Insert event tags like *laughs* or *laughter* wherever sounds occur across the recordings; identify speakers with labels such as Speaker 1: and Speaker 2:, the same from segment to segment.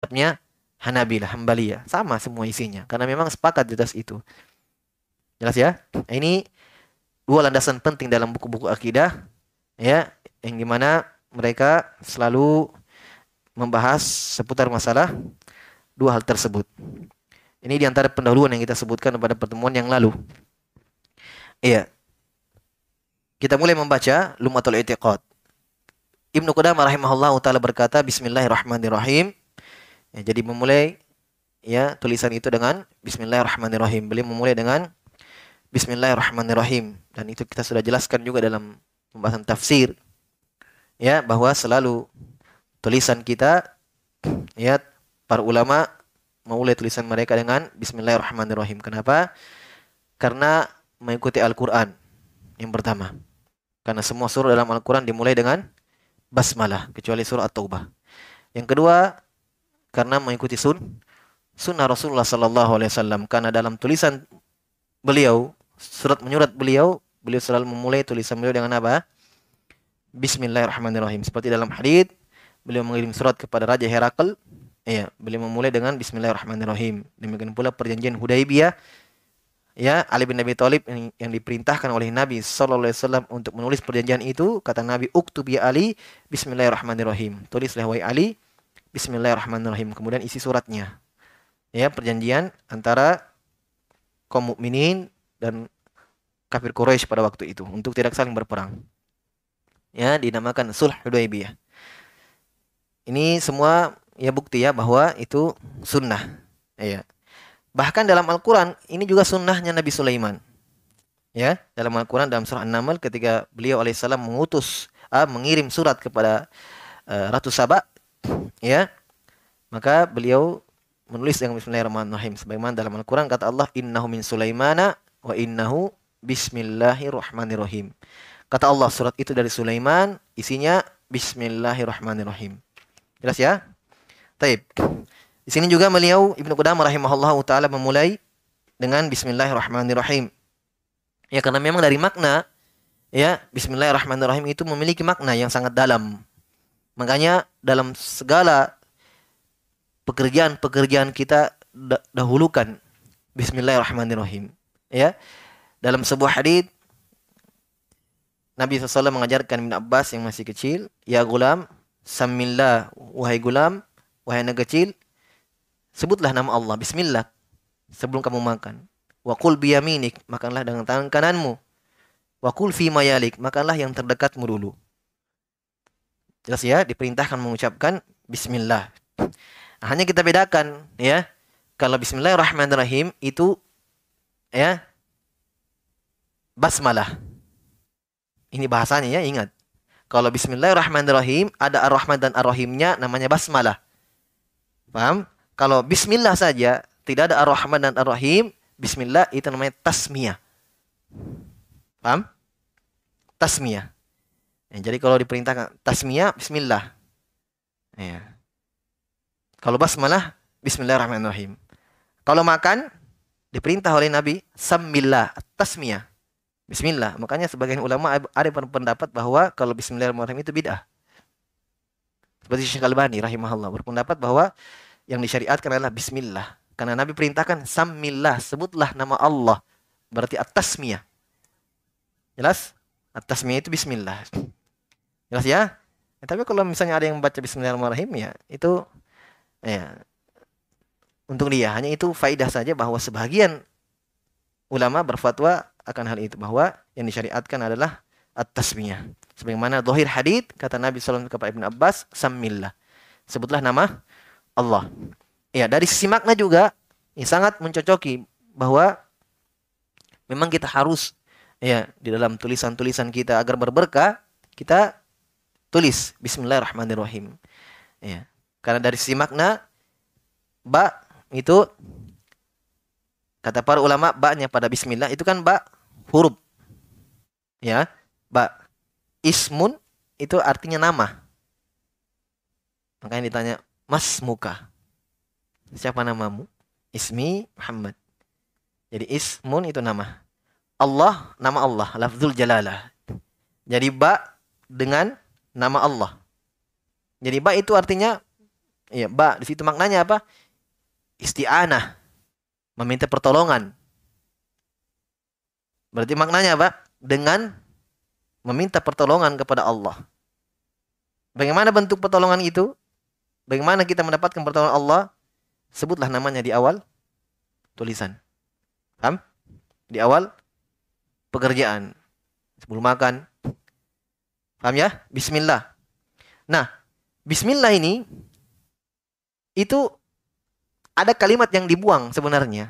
Speaker 1: madhabnya Hanabilah, Hambaliyah. Sama semua isinya. Karena memang sepakat di atas itu. Jelas ya? Ini dua landasan penting dalam buku-buku akidah. Ya, yang di mana mereka selalu membahas seputar masalah dua hal tersebut. Ini di antara pendahuluan yang kita sebutkan pada pertemuan yang lalu. Iya. Kita mulai membaca Lumatul I'tiqad. Ibnu Qudamah rahimahullah taala berkata Bismillahirrahmanirrahim. Ya, jadi memulai ya tulisan itu dengan Bismillahirrahmanirrahim. Beliau memulai dengan Bismillahirrahmanirrahim dan itu kita sudah jelaskan juga dalam pembahasan tafsir ya bahwa selalu tulisan kita ya para ulama memulai tulisan mereka dengan Bismillahirrahmanirrahim. Kenapa? Karena mengikuti Al-Qur'an yang pertama. Karena semua surah dalam Al-Qur'an dimulai dengan basmalah kecuali surah At-Taubah. Yang kedua, karena mengikuti sun sunnah Rasulullah sallallahu alaihi wasallam karena dalam tulisan beliau surat menyurat beliau beliau selalu memulai tulisan beliau dengan apa? Bismillahirrahmanirrahim. Seperti dalam hadis beliau mengirim surat kepada Raja Herakl, iya, beliau memulai dengan Bismillahirrahmanirrahim. Demikian pula perjanjian Hudaibiyah ya Ali bin Abi Thalib yang, yang diperintahkan oleh Nabi sallallahu alaihi wasallam untuk menulis perjanjian itu kata Nabi uktubi Ali bismillahirrahmanirrahim tulislah wahai Ali Bismillahirrahmanirrahim. Kemudian isi suratnya. Ya, perjanjian antara kaum mukminin dan kafir Quraisy pada waktu itu untuk tidak saling berperang. Ya, dinamakan Sulh Hudaybiyah. Ini semua ya bukti ya bahwa itu sunnah. Ya. Bahkan dalam Al-Quran ini juga sunnahnya Nabi Sulaiman. Ya, dalam Al-Quran dalam surah An-Naml ketika beliau alaihissalam mengutus, ah, mengirim surat kepada uh, Ratu Sabah ya. Maka beliau menulis dengan Bismillahirrahmanirrahim. Sebagaimana dalam Al-Qur'an kata Allah innahu min Sulaimana wa innahu bismillahirrahmanirrahim. Kata Allah surat itu dari Sulaiman isinya Bismillahirrahmanirrahim. Jelas ya? Taib. Di sini juga beliau Ibnu Qudamah rahimahullah taala memulai dengan Bismillahirrahmanirrahim. Ya karena memang dari makna ya Bismillahirrahmanirrahim itu memiliki makna yang sangat dalam Makanya dalam segala pekerjaan-pekerjaan kita dahulukan Bismillahirrahmanirrahim. Ya, dalam sebuah hadis Nabi SAW mengajarkan Ibn Abbas yang masih kecil, Ya gulam, samillah, wahai gulam, wahai anak kecil, sebutlah nama Allah, Bismillah, sebelum kamu makan. Wakul biyaminik, makanlah dengan tangan kananmu. Wakul fi mayalik, makanlah yang terdekatmu dulu. Jelas ya, diperintahkan mengucapkan bismillah. Nah, hanya kita bedakan ya. Kalau bismillahirrahmanirrahim itu ya basmalah. Ini bahasanya ya, ingat. Kalau bismillahirrahmanirrahim ada ar-rahman dan ar-rahimnya namanya basmalah. Paham? Kalau bismillah saja tidak ada ar-rahman dan ar-rahim, bismillah itu namanya tasmiyah. Paham? Tasmiyah. Ya, jadi kalau diperintahkan tasmiyah bismillah. Ya. Kalau basmalah bismillahirrahmanirrahim. Kalau makan diperintah oleh Nabi samillah tasmiyah. Bismillah. Makanya sebagian ulama ada pendapat bahwa kalau bismillahirrahmanirrahim itu bid'ah. Seperti Syekh Al-Bani rahimahullah berpendapat bahwa yang disyariatkan adalah bismillah. Karena Nabi perintahkan samillah, sebutlah nama Allah. Berarti at-tasmiyah. Jelas? At-tasmiyah itu bismillah. Jelas ya? ya? Tapi kalau misalnya ada yang baca Bismillahirrahmanirrahim ya itu ya untuk dia hanya itu faidah saja bahwa sebagian ulama berfatwa akan hal itu bahwa yang disyariatkan adalah at-tasmiyah. Sebagaimana dohir hadith kata Nabi SAW kepada Ibn Abbas, Sammillah. Sebutlah nama Allah. Ya, dari sisi makna juga ini sangat mencocoki bahwa memang kita harus ya di dalam tulisan-tulisan kita agar berberkah, kita tulis Bismillahirrahmanirrahim. Ya. Karena dari sisi makna ba itu kata para ulama ba-nya pada bismillah itu kan ba huruf. Ya, ba ismun itu artinya nama. Makanya ditanya, "Mas muka." Siapa namamu? Ismi Muhammad. Jadi ismun itu nama. Allah nama Allah, lafzul jalalah. Jadi ba dengan nama Allah. Jadi ba itu artinya Ya, ba di situ maknanya apa? Isti'anah. Meminta pertolongan. Berarti maknanya apa? Dengan meminta pertolongan kepada Allah. Bagaimana bentuk pertolongan itu? Bagaimana kita mendapatkan pertolongan Allah? Sebutlah namanya di awal tulisan. Paham? Di awal pekerjaan. Sebelum makan. Paham ya? Bismillah. Nah, bismillah ini itu ada kalimat yang dibuang sebenarnya.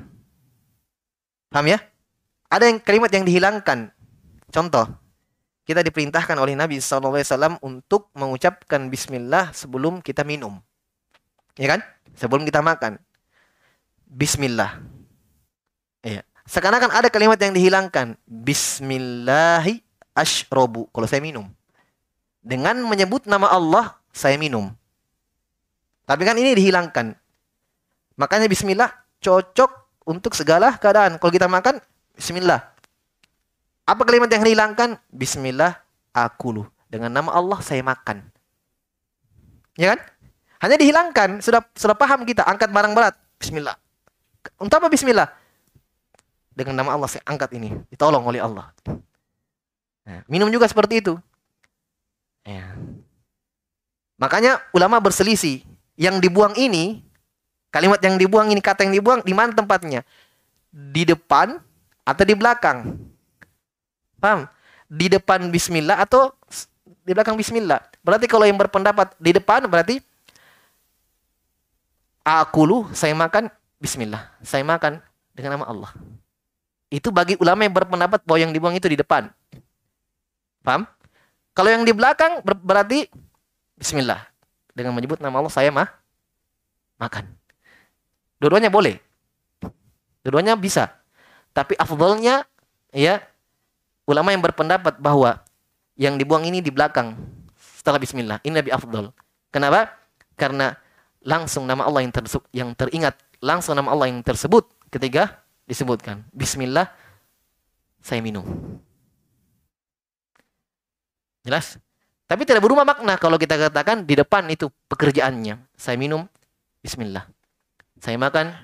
Speaker 1: Paham ya? Ada yang kalimat yang dihilangkan. Contoh, kita diperintahkan oleh Nabi SAW untuk mengucapkan Bismillah sebelum kita minum, ya kan? Sebelum kita makan, Bismillah. Ya. Sekarang kan ada kalimat yang dihilangkan, Bismillahi ashrobu. Kalau saya minum, dengan menyebut nama Allah, saya minum. Tapi kan ini dihilangkan. Makanya bismillah cocok untuk segala keadaan. Kalau kita makan, bismillah. Apa kalimat yang dihilangkan? Bismillah akulu. Dengan nama Allah saya makan. Ya kan? Hanya dihilangkan. Sudah sudah paham kita. Angkat barang berat. Bismillah. Untuk apa bismillah? Dengan nama Allah saya angkat ini. Ditolong oleh Allah. Nah, minum juga seperti itu. Ya. Makanya ulama berselisih yang dibuang ini, kalimat yang dibuang ini, kata yang dibuang, di mana tempatnya? Di depan atau di belakang? Paham? Di depan bismillah atau di belakang bismillah? Berarti kalau yang berpendapat di depan berarti akulu saya makan bismillah. Saya makan dengan nama Allah. Itu bagi ulama yang berpendapat bahwa yang dibuang itu di depan. Paham? Kalau yang di belakang ber berarti bismillah dengan menyebut nama Allah saya mah makan. Dua-duanya boleh. Dua-duanya bisa. Tapi afdolnya ya ulama yang berpendapat bahwa yang dibuang ini di belakang setelah bismillah. Ini lebih afdol. Kenapa? Karena langsung nama Allah yang, yang teringat, langsung nama Allah yang tersebut ketika disebutkan. Bismillah saya minum. Jelas? Tapi tidak berubah makna kalau kita katakan di depan itu pekerjaannya. Saya minum, bismillah. Saya makan,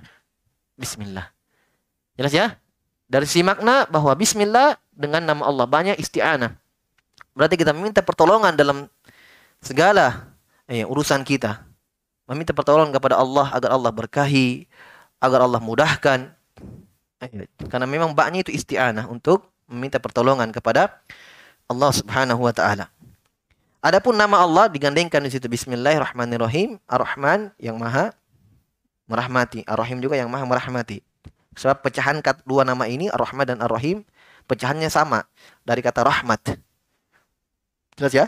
Speaker 1: bismillah. Jelas ya? Dari si makna bahwa bismillah dengan nama Allah banyak isti'anah. Berarti kita meminta pertolongan dalam segala eh, urusan kita. Meminta pertolongan kepada Allah agar Allah berkahi, agar Allah mudahkan. Eh, karena memang banyak itu isti'anah untuk meminta pertolongan kepada Allah Subhanahu wa taala. Adapun nama Allah digandengkan di situ Bismillahirrahmanirrahim, Ar-Rahman yang Maha merahmati, Ar-Rahim juga yang Maha merahmati. Sebab pecahan dua nama ini Ar-Rahman dan Ar-Rahim pecahannya sama dari kata rahmat. Jelas ya?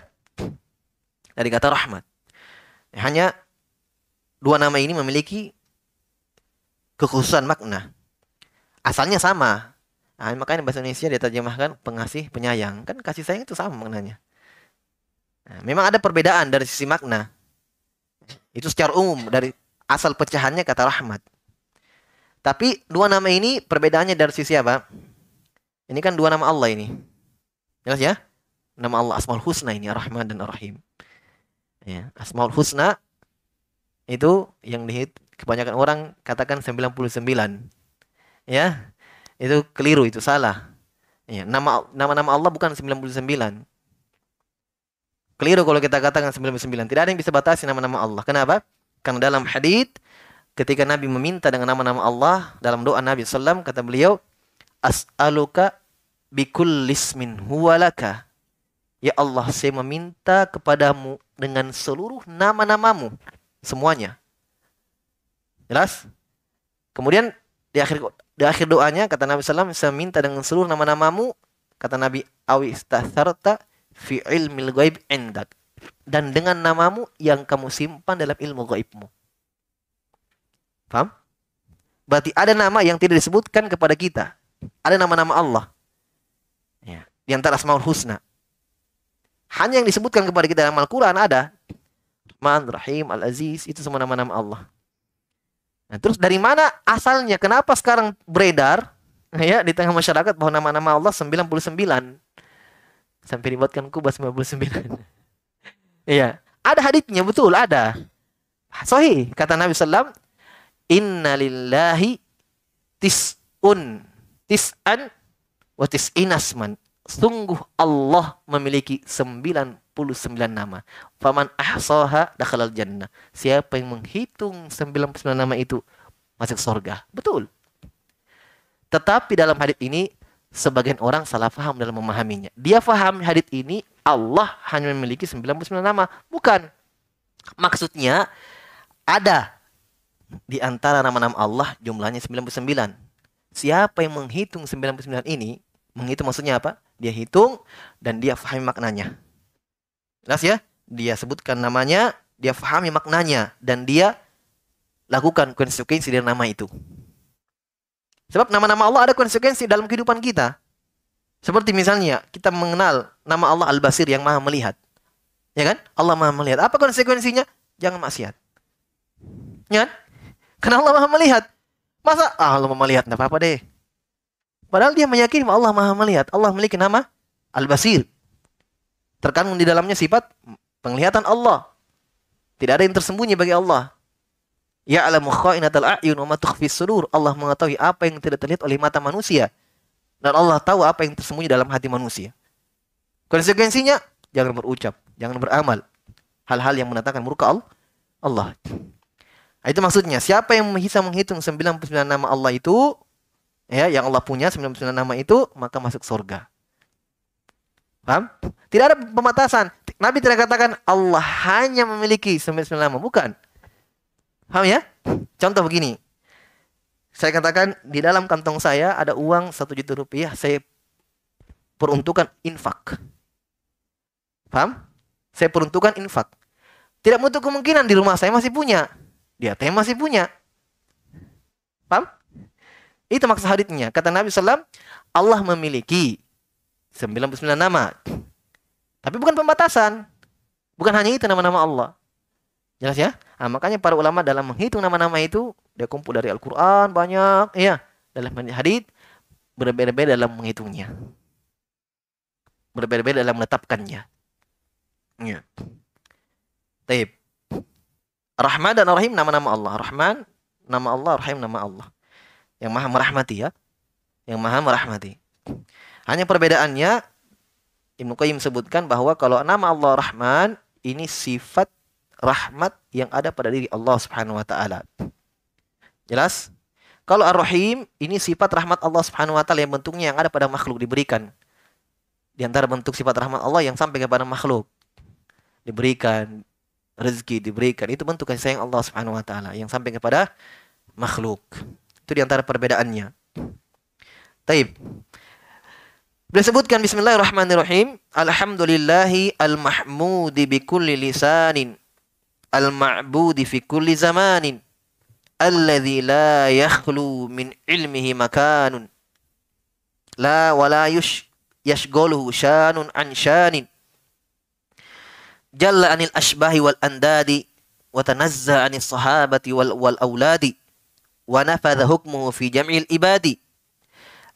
Speaker 1: Dari kata rahmat. Hanya dua nama ini memiliki kekhususan makna. Asalnya sama. Nah, makanya bahasa Indonesia diterjemahkan pengasih penyayang. Kan kasih sayang itu sama maknanya. Nah, memang ada perbedaan dari sisi makna. Itu secara umum dari asal pecahannya kata rahmat. Tapi dua nama ini perbedaannya dari sisi apa? Ini kan dua nama Allah ini. Jelas ya? Nama Allah Asmaul Husna ini Ar-Rahman dan Ar-Rahim. Ya, Asmaul Husna itu yang di kebanyakan orang katakan 99. Ya. Itu keliru, itu salah. Ya, nama nama-nama Allah bukan 99. Keliru kalau kita katakan 99. Tidak ada yang bisa batasi nama-nama Allah. Kenapa? Karena dalam hadith ketika Nabi meminta dengan nama-nama Allah dalam doa Nabi SAW kata beliau as'aluka bikullismin huwalaka ya Allah saya meminta kepadamu dengan seluruh nama-namamu semuanya jelas kemudian di akhir di akhir doanya kata Nabi SAW saya minta dengan seluruh nama-namamu kata Nabi awi istatharta fi ilmil ghaib indak dan dengan namamu yang kamu simpan dalam ilmu gaibmu. Paham? Berarti ada nama yang tidak disebutkan kepada kita. Ada nama-nama Allah. Ya, di antara Asmaul Husna. Hanya yang disebutkan kepada kita dalam Al-Quran ada. Rahman, Rahim, Al-Aziz. Itu semua nama-nama Allah. Nah, terus dari mana asalnya? Kenapa sekarang beredar ya di tengah masyarakat bahwa nama-nama Allah 99? Sampai dibuatkan kubah 99. *laughs* Iya. Ada haditsnya betul, ada. Sahih kata Nabi sallam, "Inna lillahi tis'un tis'an wa tis'inasman." Sungguh Allah memiliki 99 nama. Faman ahsaha dakhalal jannah. Siapa yang menghitung 99 nama itu masuk surga. Betul. Tetapi dalam hadis ini sebagian orang salah faham dalam memahaminya. Dia faham hadis ini Allah hanya memiliki 99 nama. Bukan. Maksudnya ada di antara nama-nama Allah jumlahnya 99. Siapa yang menghitung 99 ini, menghitung maksudnya apa? Dia hitung dan dia fahami maknanya. Jelas ya? Dia sebutkan namanya, dia fahami maknanya dan dia lakukan konsekuensi dari nama itu. Sebab nama-nama Allah ada konsekuensi dalam kehidupan kita. Seperti misalnya kita mengenal nama Allah Al-Basir yang Maha melihat. Ya kan? Allah Maha melihat. Apa konsekuensinya? Jangan maksiat. Ya kan? Karena Allah Maha melihat. Masa ah, Allah Maha melihat enggak apa-apa deh. Padahal dia meyakini Allah Maha melihat. Allah memiliki nama Al-Basir. Terkandung di dalamnya sifat penglihatan Allah. Tidak ada yang tersembunyi bagi Allah. Ya'lamu kha'inatal a'yun wa sudur. Allah mengetahui apa yang tidak terlihat oleh mata manusia. Dan Allah tahu apa yang tersembunyi dalam hati manusia. Konsekuensinya, jangan berucap, jangan beramal. Hal-hal yang mendatangkan murka Allah. Nah, itu maksudnya, siapa yang bisa menghitung 99 nama Allah itu, ya yang Allah punya 99 nama itu maka masuk surga. Paham? Tidak ada pembatasan. Nabi tidak katakan Allah hanya memiliki 99 nama, bukan. Paham ya? Contoh begini. Saya katakan di dalam kantong saya ada uang satu juta rupiah, saya peruntukan infak. Paham? Saya peruntukan infak. Tidak menutup kemungkinan di rumah saya masih punya. Di ATM masih punya. Paham? Itu maksud haditsnya. Kata Nabi SAW, Allah memiliki 99 nama. Tapi bukan pembatasan. Bukan hanya itu nama-nama Allah. Jelas ya? Nah, makanya para ulama dalam menghitung nama-nama itu, dia kumpul dari Al-Quran banyak. Iya, dalam hadits berbeda-beda dalam menghitungnya. Berbeda-beda dalam menetapkannya. Iya. Taib. Rahman dan Rahim nama-nama Allah. Rahman, nama Allah. Rahim, nama Allah yang maha merahmati ya. Yang maha merahmati. Hanya perbedaannya Ibnu Qayyim sebutkan bahwa kalau nama Allah Rahman ini sifat rahmat yang ada pada diri Allah Subhanahu wa taala. Jelas? Kalau Ar-Rahim ini sifat rahmat Allah Subhanahu wa taala yang bentuknya yang ada pada makhluk diberikan. Di antara bentuk sifat rahmat Allah yang sampai kepada makhluk. Diberikan rezeki, diberikan. Itu bentuk kasih sayang Allah Subhanahu wa taala yang sampai kepada makhluk. Itu di antara perbedaannya. Taib. Beliau sebutkan Bismillahirrahmanirrahim. Alhamdulillahi al-mahmudi bi kulli lisanin. Al-ma'budi fi kulli zamanin. Alladhi la yakhlu min ilmihi makanun. La wala yush yashgoluhu shanun an shanin. Jalla anil ashbahi wal andadi. Wa tanazza anil sahabati wal, wal awladi. ونفذ حكمه في جمع الإباد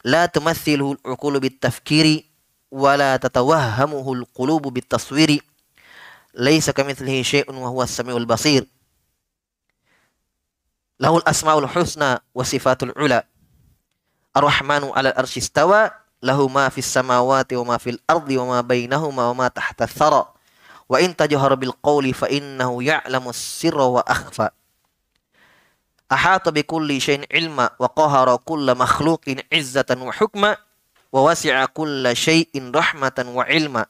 Speaker 1: لا تمثله العقول بالتفكير ولا تتوهمه القلوب بالتصوير. ليس كمثله شيء وهو السميع البصير. له الأسماء الحسنى وصفات العلى الرحمن على الأرش استوى. له ما في السماوات وما في الأرض وما بينهما وما تحت الثرى. وإن تجهر بالقول فإنه يعلم السر وأخفى. Ahata bi kulli syai'in ilma wa qahara kulla makhluqin izzatan wa hukma wa wasi'a kulla syai'in rahmatan wa ilma.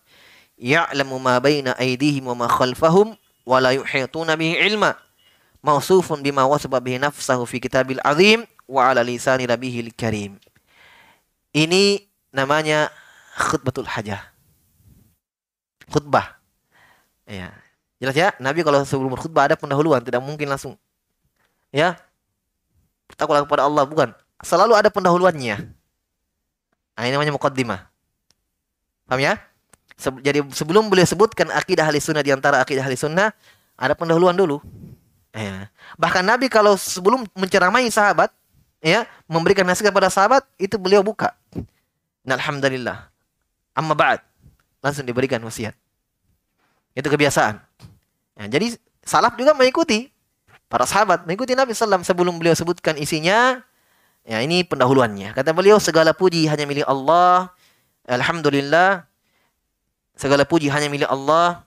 Speaker 1: Ya'lamu ma baina aydihim wa ma khalfahum wa la yuhituna bihi ilma. Mausufun bima wasaba bihi nafsahu fi kitabil azim wa ala lisani nabihil karim. Ini namanya khutbatul hajah. Khutbah. Ya. Jelas ya? Nabi kalau sebelum berkhutbah ada pendahuluan tidak mungkin langsung. Ya Takutlah kepada Allah, bukan. Selalu ada pendahuluannya. Nah, ini namanya muqaddimah. Paham ya? Se jadi sebelum beliau sebutkan akidah ahli sunnah di antara akidah ahli sunnah, ada pendahuluan dulu. Ya. Bahkan Nabi kalau sebelum menceramai sahabat, ya, memberikan nasihat kepada sahabat, itu beliau buka. Alhamdulillah. Amma ba'd. Langsung diberikan wasiat. Itu kebiasaan. Ya, jadi salaf juga mengikuti. Para sahabat mengikuti Nabi SAW sebelum beliau sebutkan isinya. Ya, ini pendahuluannya. Kata beliau, segala puji hanya milik Allah. Alhamdulillah. Segala puji hanya milik Allah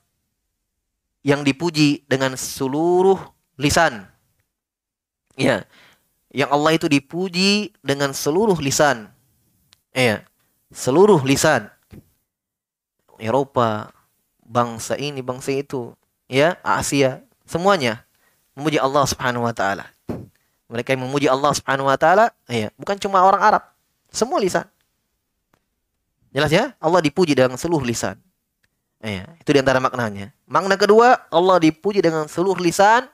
Speaker 1: yang dipuji dengan seluruh lisan. Ya. Yang Allah itu dipuji dengan seluruh lisan. Ya. Seluruh lisan. Eropa, bangsa ini, bangsa itu, ya, Asia, semuanya memuji Allah Subhanahu wa taala. Mereka yang memuji Allah Subhanahu wa taala, ya, bukan cuma orang Arab, semua lisan. Jelas ya? Allah dipuji dengan seluruh lisan. Ya, itu di antara maknanya. Makna kedua, Allah dipuji dengan seluruh lisan.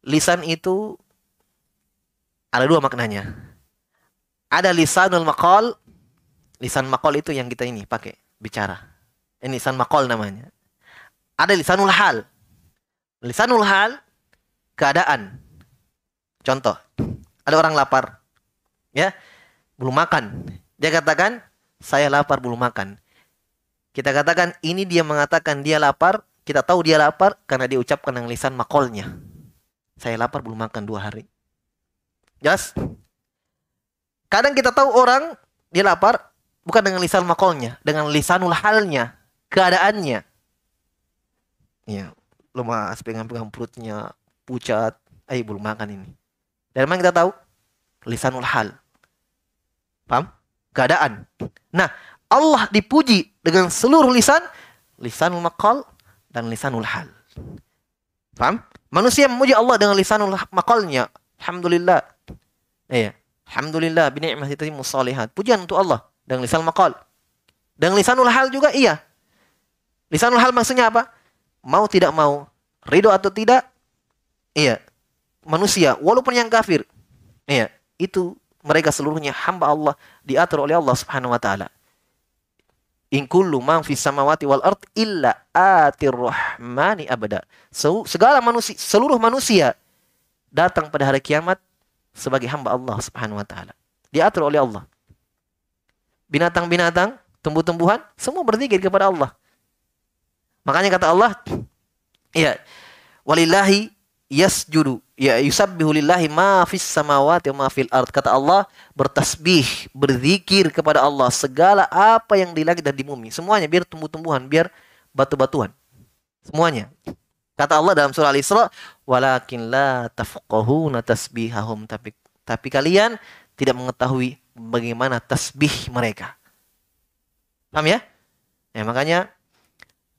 Speaker 1: Lisan itu ada dua maknanya. Ada lisanul maqal. Lisan maqal itu yang kita ini pakai bicara. Ini lisan makol namanya. Ada lisanul hal. Lisanul hal keadaan. Contoh, ada orang lapar. Ya, belum makan. Dia katakan, saya lapar belum makan. Kita katakan ini dia mengatakan dia lapar, kita tahu dia lapar karena dia ucapkan dengan lisan makolnya. Saya lapar belum makan dua hari. Jelas? Kadang kita tahu orang dia lapar bukan dengan lisan makolnya, dengan lisanul halnya keadaannya. Ya, lemas, pegang-pegang perutnya, pucat, eh belum makan ini. Dari mana kita tahu? Lisanul hal. Paham? Keadaan. Nah, Allah dipuji dengan seluruh lisan, lisanul maqal dan lisanul hal. Paham? Manusia memuji Allah dengan lisanul maqalnya. Alhamdulillah. Iya. Alhamdulillah bini'mati musalihat. Pujian untuk Allah dengan lisan maqal. Dengan lisanul hal juga iya. Lisanul hal maksudnya apa? Mau tidak mau, ridho atau tidak, iya, manusia, walaupun yang kafir, iya, itu mereka seluruhnya hamba Allah diatur oleh Allah Subhanahu wa taala. In kullu man fis samawati wal ard illa atir rahmani abada. So, segala manusia, seluruh manusia datang pada hari kiamat sebagai hamba Allah Subhanahu wa taala. Diatur oleh Allah. Binatang-binatang, tumbuh-tumbuhan, semua berzikir kepada Allah. Makanya kata Allah, ya, walillahi yasjudu ya yusabbihu lillahi ma fis samawati wa ma fil ard. Kata Allah bertasbih berzikir kepada Allah segala apa yang di langit dan di bumi. Semuanya biar tumbuh-tumbuhan biar batu-batuan. Semuanya. Kata Allah dalam surah Al-Isra walakin la tafqahuna tasbihahum. Tapi tapi kalian tidak mengetahui bagaimana tasbih mereka. Paham ya? Ya makanya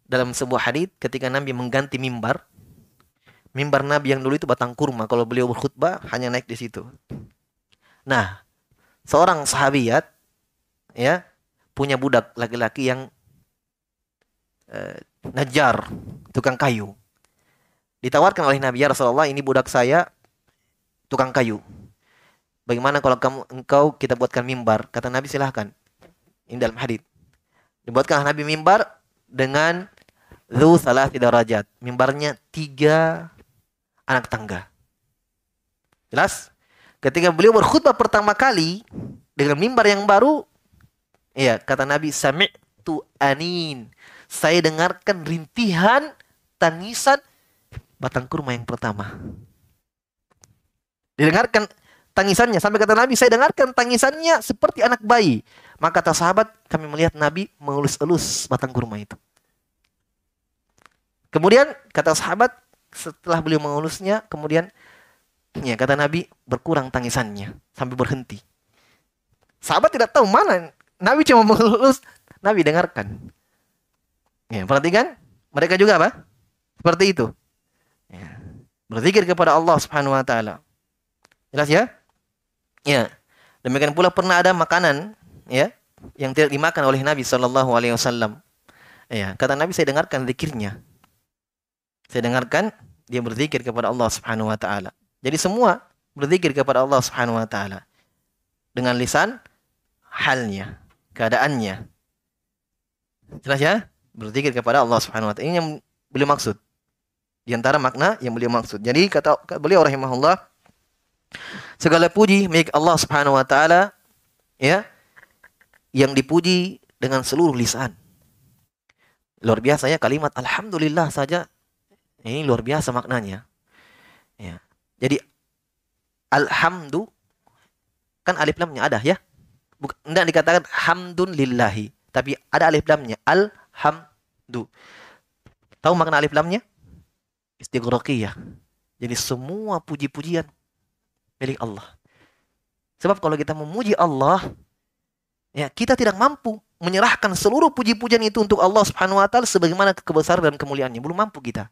Speaker 1: dalam sebuah hadis ketika Nabi mengganti mimbar. Mimbar Nabi yang dulu itu batang kurma. Kalau beliau berkhutbah hanya naik di situ. Nah, seorang sahabiat ya punya budak laki-laki yang eh, najar, tukang kayu. Ditawarkan oleh Nabi ya Rasulullah, ini budak saya tukang kayu. Bagaimana kalau kamu engkau kita buatkan mimbar? Kata Nabi silahkan. Ini dalam hadis. Dibuatkan Nabi mimbar dengan Zu salah tidak rajat. Mimbarnya tiga anak tangga. Jelas? Ketika beliau berkhutbah pertama kali dengan mimbar yang baru, ya kata Nabi sami'tu anin. Saya dengarkan rintihan tangisan batang kurma yang pertama. Didengarkan tangisannya sampai kata Nabi saya dengarkan tangisannya seperti anak bayi. Maka kata sahabat kami melihat Nabi mengelus-elus batang kurma itu. Kemudian kata sahabat setelah beliau mengulusnya, kemudian ya kata Nabi berkurang tangisannya sampai berhenti. Sahabat tidak tahu mana Nabi cuma mengelus, Nabi dengarkan. Ya, perhatikan, mereka juga apa? Seperti itu. Ya. Berzikir kepada Allah Subhanahu wa taala. Jelas ya? Ya. Demikian pula pernah ada makanan ya yang tidak dimakan oleh Nabi wasallam. Ya, kata Nabi saya dengarkan zikirnya. Saya dengarkan dia berzikir kepada Allah Subhanahu wa taala. Jadi semua berzikir kepada Allah Subhanahu wa taala dengan lisan halnya, keadaannya. Jelas ya? Berzikir kepada Allah Subhanahu wa taala. Ini yang beliau maksud. Di antara makna yang beliau maksud. Jadi kata beliau rahimahullah segala puji milik Allah Subhanahu wa taala ya yang dipuji dengan seluruh lisan. Luar biasa ya kalimat alhamdulillah saja ini luar biasa maknanya. Ya. Jadi alhamdu kan alif lamnya ada ya. Bukan enggak dikatakan hamdun lillahi, tapi ada alif lamnya alhamdu. Tahu makna alif lamnya? Istighraqiyah. Jadi semua puji-pujian milik Allah. Sebab kalau kita memuji Allah, ya kita tidak mampu menyerahkan seluruh puji-pujian itu untuk Allah Subhanahu wa taala sebagaimana kebesaran dan kemuliaannya. Belum mampu kita.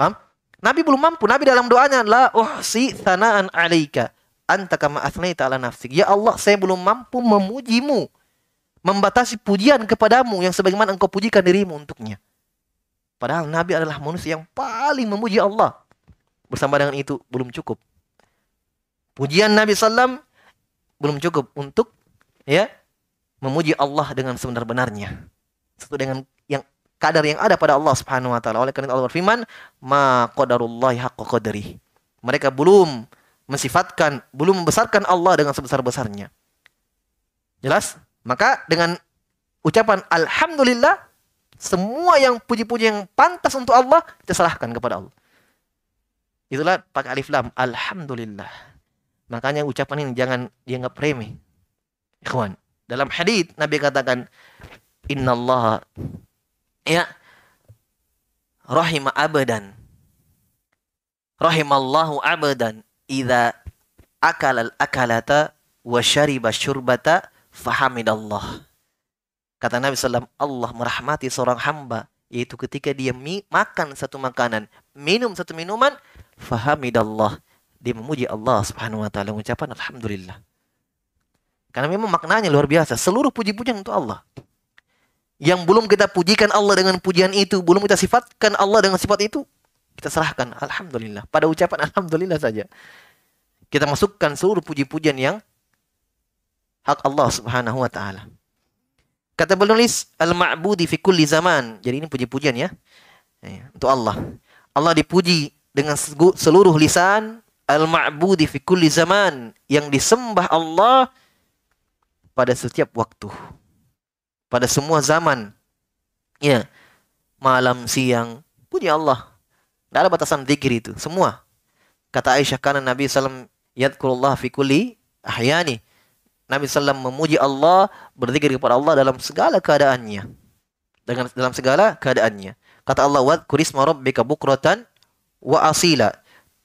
Speaker 1: Paham? Nabi belum mampu. Nabi dalam doanya la uhsi thanaan alaika anta kama athnaita ala nafsik. Ya Allah, saya belum mampu memujimu. Membatasi pujian kepadamu yang sebagaimana engkau pujikan dirimu untuknya. Padahal Nabi adalah manusia yang paling memuji Allah. Bersama dengan itu belum cukup. Pujian Nabi Sallam belum cukup untuk ya memuji Allah dengan sebenar-benarnya. Sesuai dengan kadar yang ada pada Allah Subhanahu wa taala. Oleh karena Allah berfirman, "Ma qadarullahi haqqa qadri." Mereka belum mensifatkan, belum membesarkan Allah dengan sebesar-besarnya. Jelas? Maka dengan ucapan alhamdulillah semua yang puji-puji yang pantas untuk Allah kita serahkan kepada Allah. Itulah pakai alif lam alhamdulillah. Makanya ucapan ini jangan dianggap remeh. Ikhwan, dalam hadis Nabi katakan innallaha ya rahima abadan rahimallahu abadan idza akala al-akalata wa syariba syurbata fahamidallah Kata Nabi SAW, Allah merahmati seorang hamba, yaitu ketika dia makan satu makanan, minum satu minuman, fahamidallah. Dia memuji Allah subhanahu wa ta'ala, mengucapkan Alhamdulillah. Karena memang maknanya luar biasa. Seluruh puji-pujian untuk Allah. Yang belum kita pujikan Allah dengan pujian itu, belum kita sifatkan Allah dengan sifat itu, kita serahkan Alhamdulillah. Pada ucapan *laughs* Alhamdulillah saja. Kita masukkan seluruh puji-pujian yang hak Allah subhanahu wa ta'ala. Kata penulis al-ma'budi fi kulli zaman. Jadi ini puji-pujian ya. ya. Untuk Allah. Allah dipuji dengan seluruh lisan al-ma'budi fi kulli zaman yang disembah Allah pada setiap waktu. Pada semua zaman. Ya. Malam, siang, puji Allah. Tidak ada batasan zikir itu, semua. Kata Aisyah karena Nabi sallallahu yadkurullah fi kulli ahyani. Nabi SAW memuji Allah, berzikir kepada Allah dalam segala keadaannya. Dengan dalam segala keadaannya. Kata Allah, "Wa kurisma rabbika bukratan wa asila."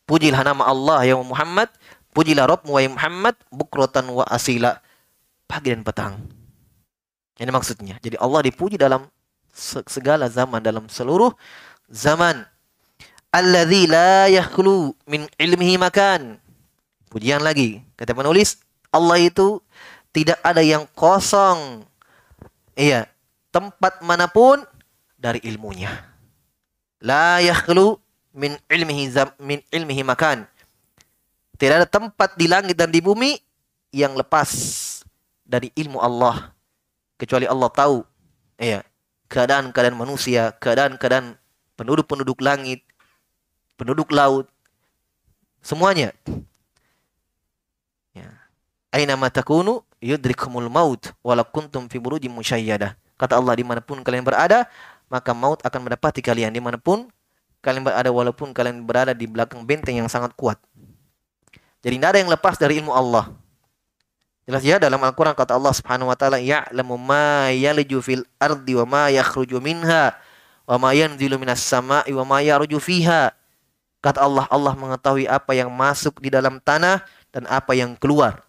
Speaker 1: Pujilah nama Allah ya Muhammad, pujilah Rabbmu wa Muhammad bukratan wa asila. Pagi dan petang. Ini maksudnya. Jadi Allah dipuji dalam segala zaman, dalam seluruh zaman. Alladzi la yakhlu min ilmihi makan. Pujian lagi. Kata penulis, Allah itu tidak ada yang kosong. Iya, tempat mana pun dari ilmunya. La yakhlu min ilmihi zam, min ilmihi makan. Tidak ada tempat di langit dan di bumi yang lepas dari ilmu Allah kecuali Allah tahu iya keadaan-keadaan manusia, keadaan-keadaan penduduk-penduduk langit, penduduk laut, semuanya. Ya. Aina matakunu yudrikumul maut wala kuntum fi burujim musyayyadah. Kata Allah di mana pun kalian berada, maka maut akan mendapati kalian di mana pun kalian berada walaupun kalian berada di belakang benteng yang sangat kuat. Jadi tidak ada yang lepas dari ilmu Allah. Jelas ya dalam Al-Quran kata Allah subhanahu wa ta'ala Ya'lamu ma yaliju fil ardi wa ma yakhruju minha wa ma yanzilu minas sama'i wa ma yaruju fiha. Kata Allah, Allah mengetahui apa yang masuk di dalam tanah dan apa yang keluar.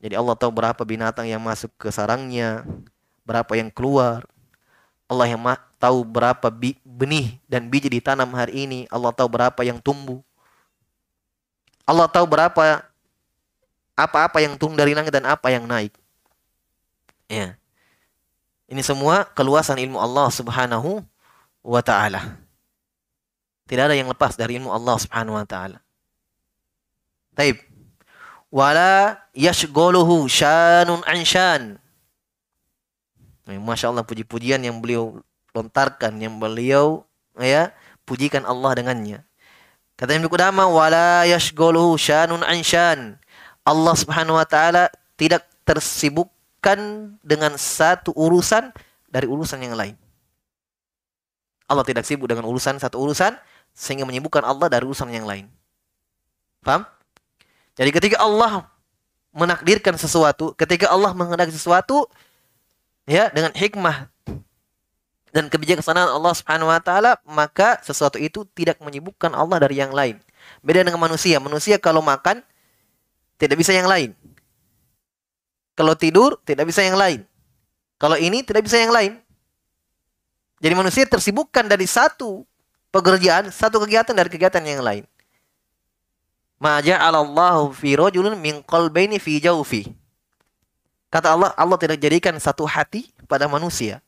Speaker 1: Jadi Allah tahu berapa binatang yang masuk ke sarangnya, berapa yang keluar. Allah yang tahu berapa benih dan biji ditanam hari ini. Allah tahu berapa yang tumbuh. Allah tahu berapa apa-apa yang turun dari langit dan apa yang naik. Ya. Ini semua keluasan ilmu Allah Subhanahu wa taala. Tidak ada yang lepas dari ilmu Allah Subhanahu wa taala. Taib wala yashgoluhu syanun anshan. Masya Allah puji-pujian yang beliau lontarkan, yang beliau ya pujikan Allah dengannya. Kata Ibnu Qudamah wala yashgoluhu syanun anshan. Allah Subhanahu wa taala tidak tersibukkan dengan satu urusan dari urusan yang lain. Allah tidak sibuk dengan urusan satu urusan sehingga menyibukkan Allah dari urusan yang lain. Paham? Jadi ketika Allah menakdirkan sesuatu, ketika Allah menghendaki sesuatu ya dengan hikmah dan kebijaksanaan Allah Subhanahu wa taala, maka sesuatu itu tidak menyibukkan Allah dari yang lain. Beda dengan manusia. Manusia kalau makan tidak bisa yang lain. Kalau tidur tidak bisa yang lain. Kalau ini tidak bisa yang lain. Jadi manusia tersibukkan dari satu pekerjaan, satu kegiatan dari kegiatan yang lain. Ma ja'alallahu fi rajulin min qalbaini fi jawfi. Kata Allah, Allah tidak jadikan satu hati pada manusia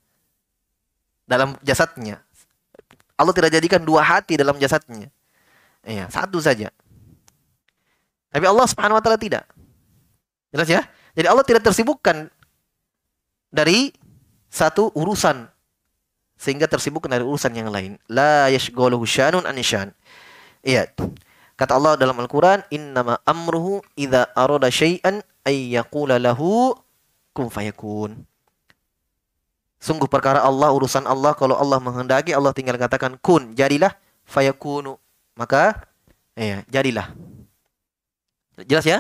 Speaker 1: dalam jasadnya. Allah tidak jadikan dua hati dalam jasadnya. Iya, satu saja. Tapi Allah Subhanahu wa taala tidak. Jelas ya? Jadi Allah tidak tersibukkan dari satu urusan sehingga tersibuk dari urusan yang lain. La yashghaluhu syanun anishan. Iya. Kata Allah dalam Al-Qur'an, "Innama amruhu idza arada syai'an ay yaqula lahu kun fayakun." Sungguh perkara Allah urusan Allah kalau Allah menghendaki Allah tinggal katakan kun, jadilah fayakunu. Maka iya, jadilah. Jelas ya?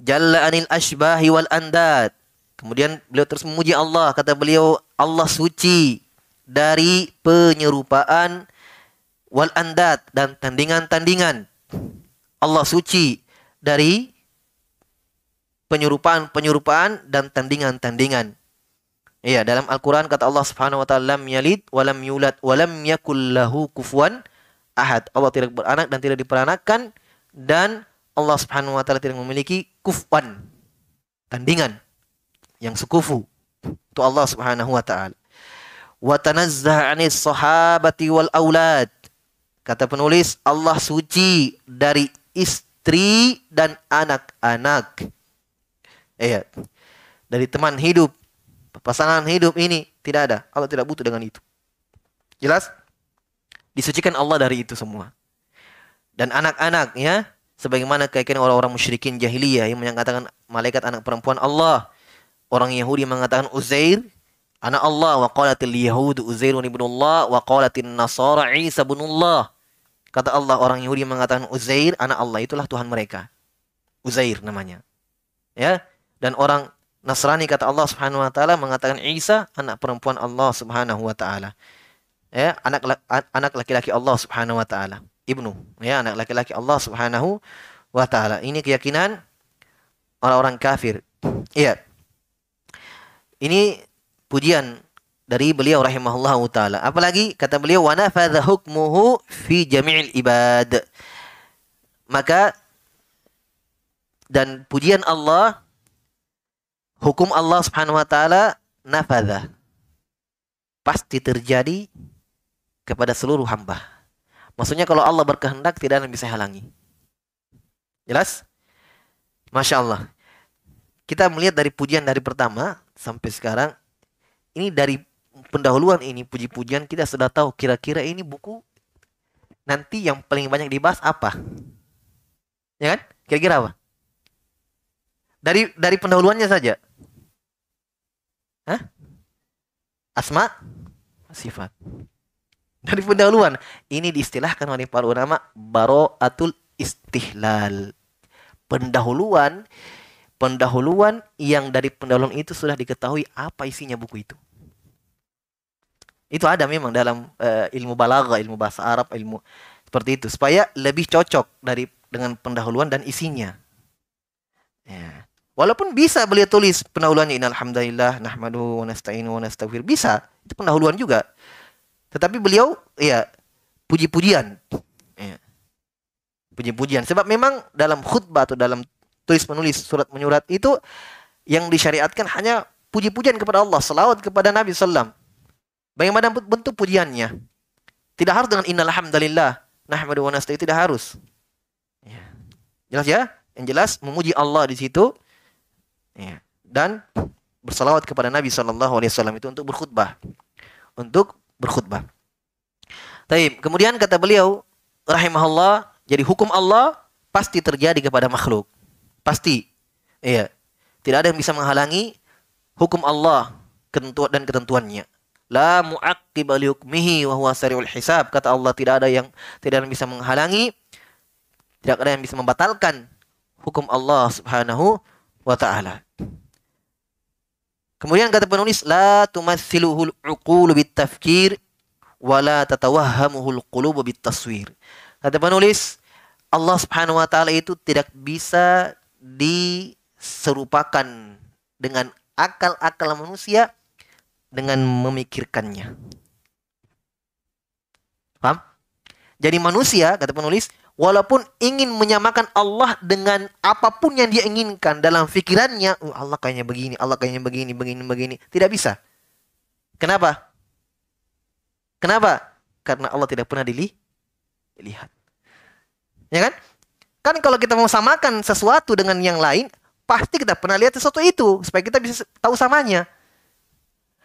Speaker 1: Jalla anil ashbahi wal andad. Kemudian beliau terus memuji Allah, kata beliau Allah suci dari penyerupaan wal andat dan tandingan-tandingan. Allah suci dari penyerupaan-penyerupaan dan tandingan-tandingan. Iya, dalam Al-Qur'an kata Allah Subhanahu wa taala lam yalid wa yulad yakul lahu kufuwan ahad. Allah tidak beranak dan tidak diperanakkan dan Allah Subhanahu wa taala tidak memiliki kufwan tandingan yang sekufu. Itu Allah Subhanahu wa taala wa tanazzah anis sahabati wal aulad. Kata penulis, Allah suci dari istri dan anak-anak. Iya. Dari teman hidup, pasangan hidup ini tidak ada. Allah tidak butuh dengan itu. Jelas? Disucikan Allah dari itu semua. Dan anak-anak ya, sebagaimana keyakinan orang-orang musyrikin jahiliyah yang mengatakan malaikat anak perempuan Allah. Orang Yahudi mengatakan Uzair Anak Allah wa qalatil yahud Uzairun ibnullah wa qalatin nasara Isa ibnullah. Kata Allah orang Yahudi mengatakan Uzair anak Allah itulah Tuhan mereka. Uzair namanya. Ya, dan orang Nasrani kata Allah Subhanahu wa taala mengatakan Isa anak perempuan Allah Subhanahu wa taala. Ya, anak anak laki-laki Allah Subhanahu wa taala. Ibnu, ya, anak laki-laki Allah Subhanahu wa taala. Ini keyakinan orang-orang kafir. Iya. Ini pujian dari beliau rahimahullah taala. Apalagi kata beliau wa nafadha hukmuhu fi jami'il ibad. Maka dan pujian Allah hukum Allah Subhanahu wa taala nafadha pasti terjadi kepada seluruh hamba. Maksudnya kalau Allah berkehendak tidak ada yang bisa halangi. Jelas? Masya Allah. Kita melihat dari pujian dari pertama sampai sekarang ini dari pendahuluan ini puji-pujian kita sudah tahu kira-kira ini buku nanti yang paling banyak dibahas apa? Ya kan? Kira-kira apa? Dari dari pendahuluannya saja. Hah? Asma sifat. Dari pendahuluan ini diistilahkan oleh para ulama baro'atul istihlal. Pendahuluan pendahuluan yang dari pendahuluan itu sudah diketahui apa isinya buku itu. Itu ada memang dalam uh, ilmu balaghah, ilmu bahasa Arab, ilmu seperti itu supaya lebih cocok dari dengan pendahuluan dan isinya. Ya. Walaupun bisa beliau tulis pendahuluannya innalhamdulillah nahmadu wa nasta'inu wa bisa itu pendahuluan juga. Tetapi beliau ya puji-pujian. Ya. Puji-pujian sebab memang dalam khutbah atau dalam tulis menulis surat menyurat itu yang disyariatkan hanya puji-pujian kepada Allah, selawat kepada Nabi sallallahu Bagaimana bentuk pujiannya? Tidak harus dengan innal hamdalillah nahmadu wa nasta'in tidak harus. Ya. Jelas ya? Yang jelas memuji Allah di situ ya. dan bersalawat kepada Nabi sallallahu alaihi wasallam itu untuk berkhutbah. Untuk berkhutbah. Taib. Kemudian kata beliau rahimahullah, jadi hukum Allah pasti terjadi kepada makhluk. Pasti. Iya. Tidak ada yang bisa menghalangi hukum Allah ketentuan dan ketentuannya. La mu'aqqiba hukmihi wa huwa sari'ul hisab. Kata Allah tidak ada yang tidak ada yang bisa menghalangi tidak ada yang bisa membatalkan hukum Allah Subhanahu wa taala. Kemudian kata penulis la tumatsiluhul uqulu bitafkir wa la tatawahhamuhul qulubu bitaswir. Kata penulis Allah Subhanahu wa taala itu tidak bisa diserupakan dengan akal-akal manusia dengan memikirkannya. Paham? Jadi manusia, kata penulis, walaupun ingin menyamakan Allah dengan apa pun yang dia inginkan dalam pikirannya, oh, Allah kayaknya begini, Allah kayaknya begini, begini, begini, tidak bisa. Kenapa? Kenapa? Karena Allah tidak pernah dilihat. Ya kan? Kan kalau kita mau samakan sesuatu dengan yang lain, pasti kita pernah lihat sesuatu itu supaya kita bisa tahu samanya.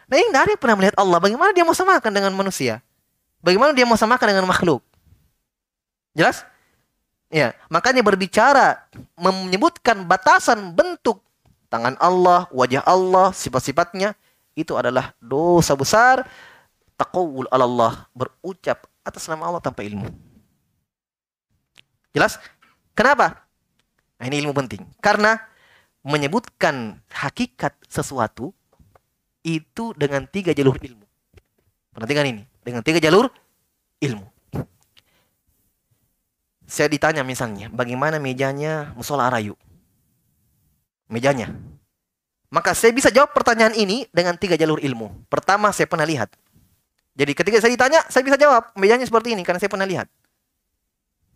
Speaker 1: Nah ini dari pernah melihat Allah. Bagaimana dia mau samakan dengan manusia? Bagaimana dia mau samakan dengan makhluk? Jelas? Ya, makanya berbicara menyebutkan batasan bentuk tangan Allah, wajah Allah, sifat-sifatnya itu adalah dosa besar taqawul Allah, berucap atas nama Allah tanpa ilmu. Jelas? Kenapa? Nah, ini ilmu penting. Karena menyebutkan hakikat sesuatu itu dengan tiga jalur ilmu. Perhatikan ini, dengan tiga jalur ilmu. Saya ditanya misalnya, bagaimana mejanya musola Arayu? Mejanya. Maka saya bisa jawab pertanyaan ini dengan tiga jalur ilmu. Pertama, saya pernah lihat. Jadi ketika saya ditanya, saya bisa jawab mejanya seperti ini karena saya pernah lihat.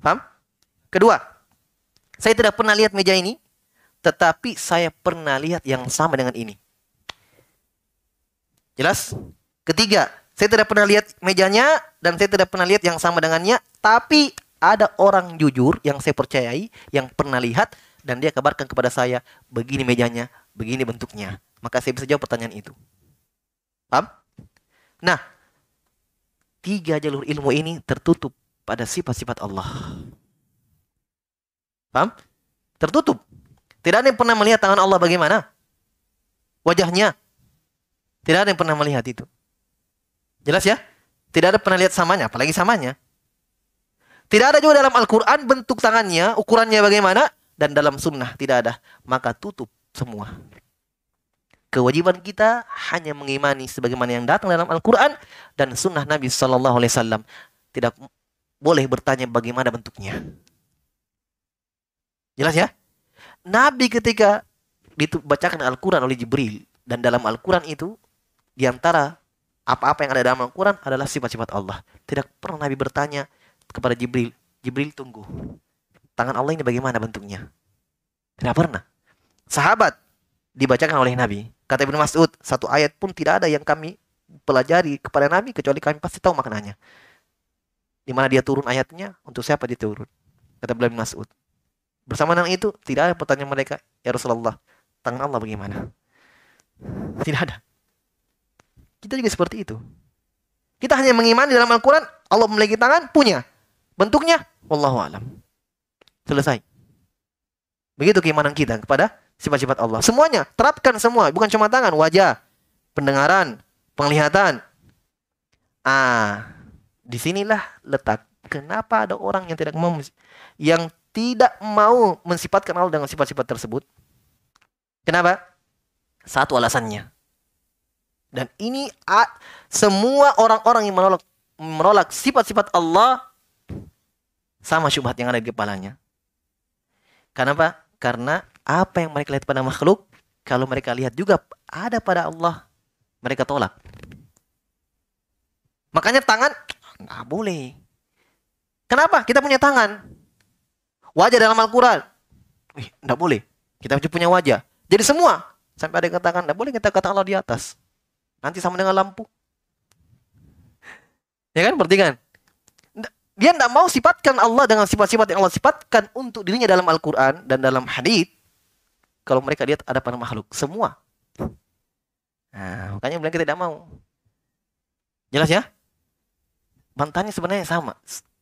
Speaker 1: Paham? Kedua, saya tidak pernah lihat meja ini, tetapi saya pernah lihat yang sama dengan ini. Jelas? Ketiga, saya tidak pernah lihat mejanya dan saya tidak pernah lihat yang sama dengannya, tapi ada orang jujur yang saya percayai yang pernah lihat dan dia kabarkan kepada saya begini mejanya, begini bentuknya. Maka saya bisa jawab pertanyaan itu. Paham? Nah, tiga jalur ilmu ini tertutup pada sifat-sifat Allah. Paham? Tertutup. Tidak ada yang pernah melihat tangan Allah bagaimana? Wajahnya. Tidak ada yang pernah melihat itu. Jelas ya? Tidak ada pernah lihat samanya, apalagi samanya. Tidak ada juga dalam Al-Quran bentuk tangannya, ukurannya bagaimana. Dan dalam sunnah tidak ada. Maka tutup semua. Kewajiban kita hanya mengimani sebagaimana yang datang dalam Al-Quran dan sunnah Nabi Sallallahu Alaihi Wasallam. Tidak boleh bertanya bagaimana bentuknya. Jelas ya? Nabi ketika dibacakan Al-Quran oleh Jibril dan dalam Al-Quran itu di antara apa-apa yang ada dalam Al-Quran adalah sifat-sifat Allah. Tidak pernah Nabi bertanya kepada Jibril, Jibril tunggu. Tangan Allah ini bagaimana bentuknya? Tidak pernah. Sahabat dibacakan oleh Nabi. Kata Ibnu Mas'ud, satu ayat pun tidak ada yang kami pelajari kepada Nabi kecuali kami pasti tahu maknanya. Di mana dia turun ayatnya, untuk siapa dia turun? Kata Ibnu Mas'ud. Bersama dengan itu, tidak ada pertanyaan mereka, Ya Rasulullah, tangan Allah bagaimana? Tidak ada. Kita juga seperti itu. Kita hanya mengimani dalam Al-Quran, Allah memiliki tangan, punya. Bentuknya, wallahu alam. Selesai. Begitu keimanan kita kepada sifat-sifat Allah. Semuanya, terapkan semua, bukan cuma tangan, wajah, pendengaran, penglihatan. Ah, di sinilah letak kenapa ada orang yang tidak mau yang tidak mau mensifatkan Allah dengan sifat-sifat tersebut. Kenapa? Satu alasannya. Dan ini semua orang-orang yang menolak menolak sifat-sifat Allah sama syubhat yang ada di kepalanya. Kenapa? Karena apa yang mereka lihat pada makhluk, kalau mereka lihat juga ada pada Allah, mereka tolak. Makanya tangan nggak boleh. Kenapa? Kita punya tangan. Wajah dalam Al-Quran. Wih, nggak boleh. Kita punya wajah. Jadi semua. Sampai ada yang katakan, nggak boleh kita kata Allah di atas. Nanti sama dengan lampu. Ya kan? Berarti kan? Dia tidak mau sifatkan Allah dengan sifat-sifat yang Allah sifatkan untuk dirinya dalam Al-Quran dan dalam hadith. Kalau mereka lihat ada pada makhluk. Semua. Nah, makanya mereka tidak mau. Jelas ya? Bantahannya sebenarnya sama.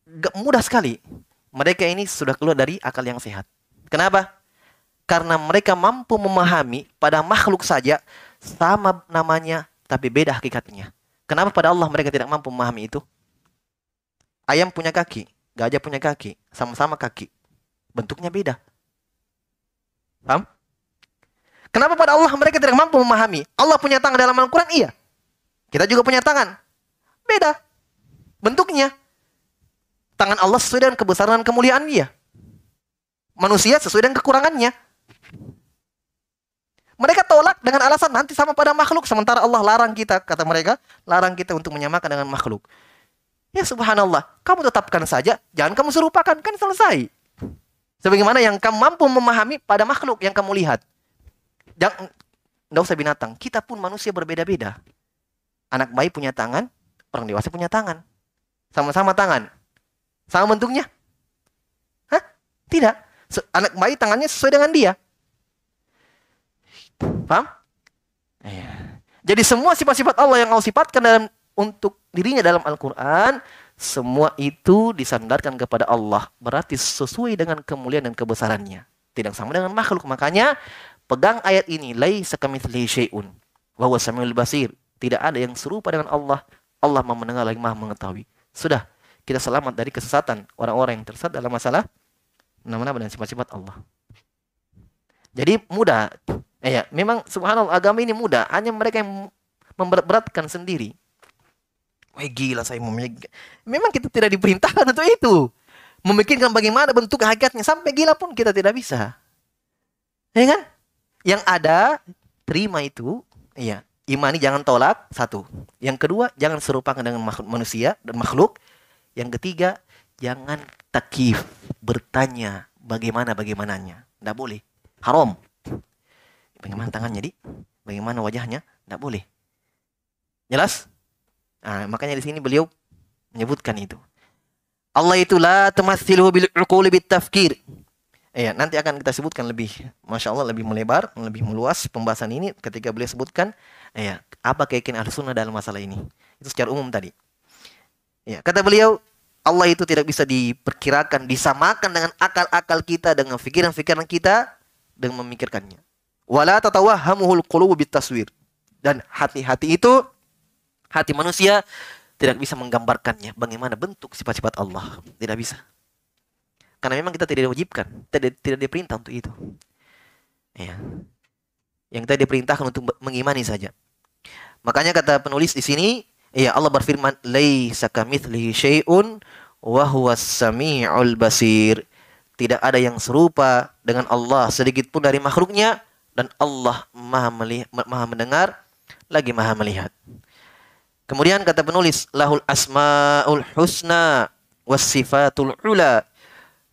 Speaker 1: Gak mudah sekali. Mereka ini sudah keluar dari akal yang sehat. Kenapa? Karena mereka mampu memahami pada makhluk saja sama namanya tapi beda hakikatnya. Kenapa pada Allah mereka tidak mampu memahami itu? Ayam punya kaki, gajah punya kaki, sama-sama kaki. Bentuknya beda. Paham? Kenapa pada Allah mereka tidak mampu memahami? Allah punya tangan dalam Al-Quran, iya. Kita juga punya tangan. Beda. Bentuknya. Tangan Allah sesuai dengan kebesaran dan kemuliaan dia. Manusia sesuai dengan kekurangannya. Mereka tolak dengan alasan nanti sama pada makhluk. Sementara Allah larang kita, kata mereka, larang kita untuk menyamakan dengan makhluk. Ya subhanallah, kamu tetapkan saja, jangan kamu serupakan, kan selesai. Sebagaimana yang kamu mampu memahami pada makhluk yang kamu lihat. Jangan, tidak usah binatang, kita pun manusia berbeda-beda. Anak bayi punya tangan, orang dewasa punya tangan. Sama-sama tangan. Sama bentuknya? Hah? Tidak. Anak bayi tangannya sesuai dengan dia. Paham? Iya. Jadi semua sifat-sifat Allah yang Allah sifatkan dalam untuk dirinya dalam Al-Quran, semua itu disandarkan kepada Allah. Berarti sesuai dengan kemuliaan dan kebesarannya. Tidak sama dengan makhluk. Makanya pegang ayat ini. Laisa kamitslihi syai'un. Wa huwa samiul basir. Tidak ada yang serupa dengan Allah. Allah maha mendengar lagi maha mengetahui. Sudah. Kita selamat dari kesesatan. Orang-orang yang tersesat dalam masalah nama-nama dan sifat-sifat Allah. Jadi mudah Eh, ya, memang subhanallah agama ini mudah, hanya mereka yang memberat-beratkan sendiri. Wah gila saya memikirkan. Memang kita tidak diperintahkan untuk itu. Memikirkan bagaimana bentuk hakikatnya sampai gila pun kita tidak bisa. Ya kan? Yang ada terima itu, iya. Imani jangan tolak satu. Yang kedua, jangan serupakan dengan makhluk manusia dan makhluk. Yang ketiga, jangan takif bertanya bagaimana bagaimananya. Tidak boleh. Haram. Bagaimana tangannya, di? Bagaimana wajahnya? Tidak boleh. Jelas? Nah, makanya di sini beliau menyebutkan itu. Allah itu la tamatsiluhu bil uquli bit tafkir. Ya, nanti akan kita sebutkan lebih, masya Allah lebih melebar, lebih meluas pembahasan ini ketika beliau sebutkan, ya, apa keyakinan sunnah dalam masalah ini. Itu secara umum tadi. Ya, kata beliau, Allah itu tidak bisa diperkirakan, disamakan dengan akal-akal kita, dengan pikiran-pikiran kita, dengan memikirkannya. Wala tatawahhamuhul qulubu bitaswir. Dan hati-hati itu hati manusia tidak bisa menggambarkannya bagaimana bentuk sifat-sifat Allah. Tidak bisa. Karena memang kita tidak diwajibkan, tidak tidak diperintah untuk itu. Ya. Yang kita diperintahkan untuk mengimani saja. Makanya kata penulis di sini, ya Allah berfirman, "Laisa kamitslihi syai'un wa huwas samiul basir." Tidak ada yang serupa dengan Allah sedikit pun dari makhluknya dan Allah maha, melihat, maha mendengar lagi maha melihat. Kemudian kata penulis lahul asmaul husna was sifatul ula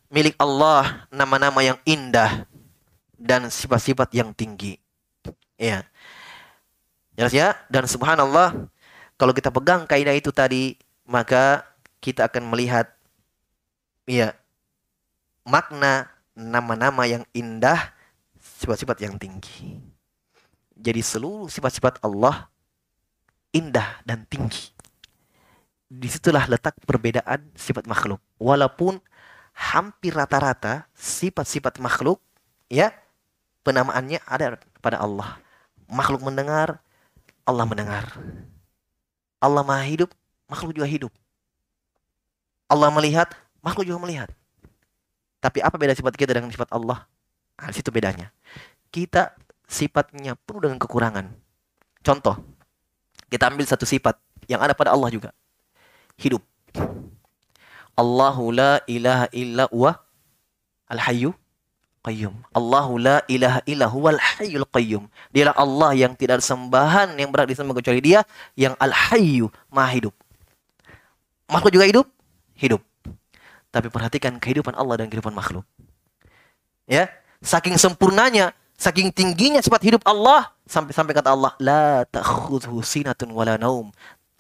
Speaker 1: milik Allah nama-nama yang indah dan sifat-sifat yang tinggi. Ya. Jelas ya? Dan subhanallah kalau kita pegang kaidah itu tadi maka kita akan melihat ya makna nama-nama yang indah sifat-sifat yang tinggi. Jadi seluruh sifat-sifat Allah indah dan tinggi. Di situlah letak perbedaan sifat makhluk. Walaupun hampir rata-rata sifat-sifat makhluk ya penamaannya ada pada Allah. Makhluk mendengar, Allah mendengar. Allah maha hidup, makhluk juga hidup. Allah melihat, makhluk juga melihat. Tapi apa beda sifat kita dengan sifat Allah? Nah, situ bedanya. Kita sifatnya penuh dengan kekurangan. Contoh, kita ambil satu sifat yang ada pada Allah juga. Hidup. Allahu la ilaha illa huwa al-hayyu qayyum. Allahu la ilaha illa huwal hayyul qayyum. Dialah Allah yang tidak ada sembahan yang berat disembah kecuali Dia yang al-hayyu, maha hidup. Makhluk juga hidup? Hidup. Tapi perhatikan kehidupan Allah dan kehidupan makhluk. Ya, Saking sempurnanya, saking tingginya sifat hidup Allah sampai-sampai kata Allah, la ta'khudhu sinatun wala naum.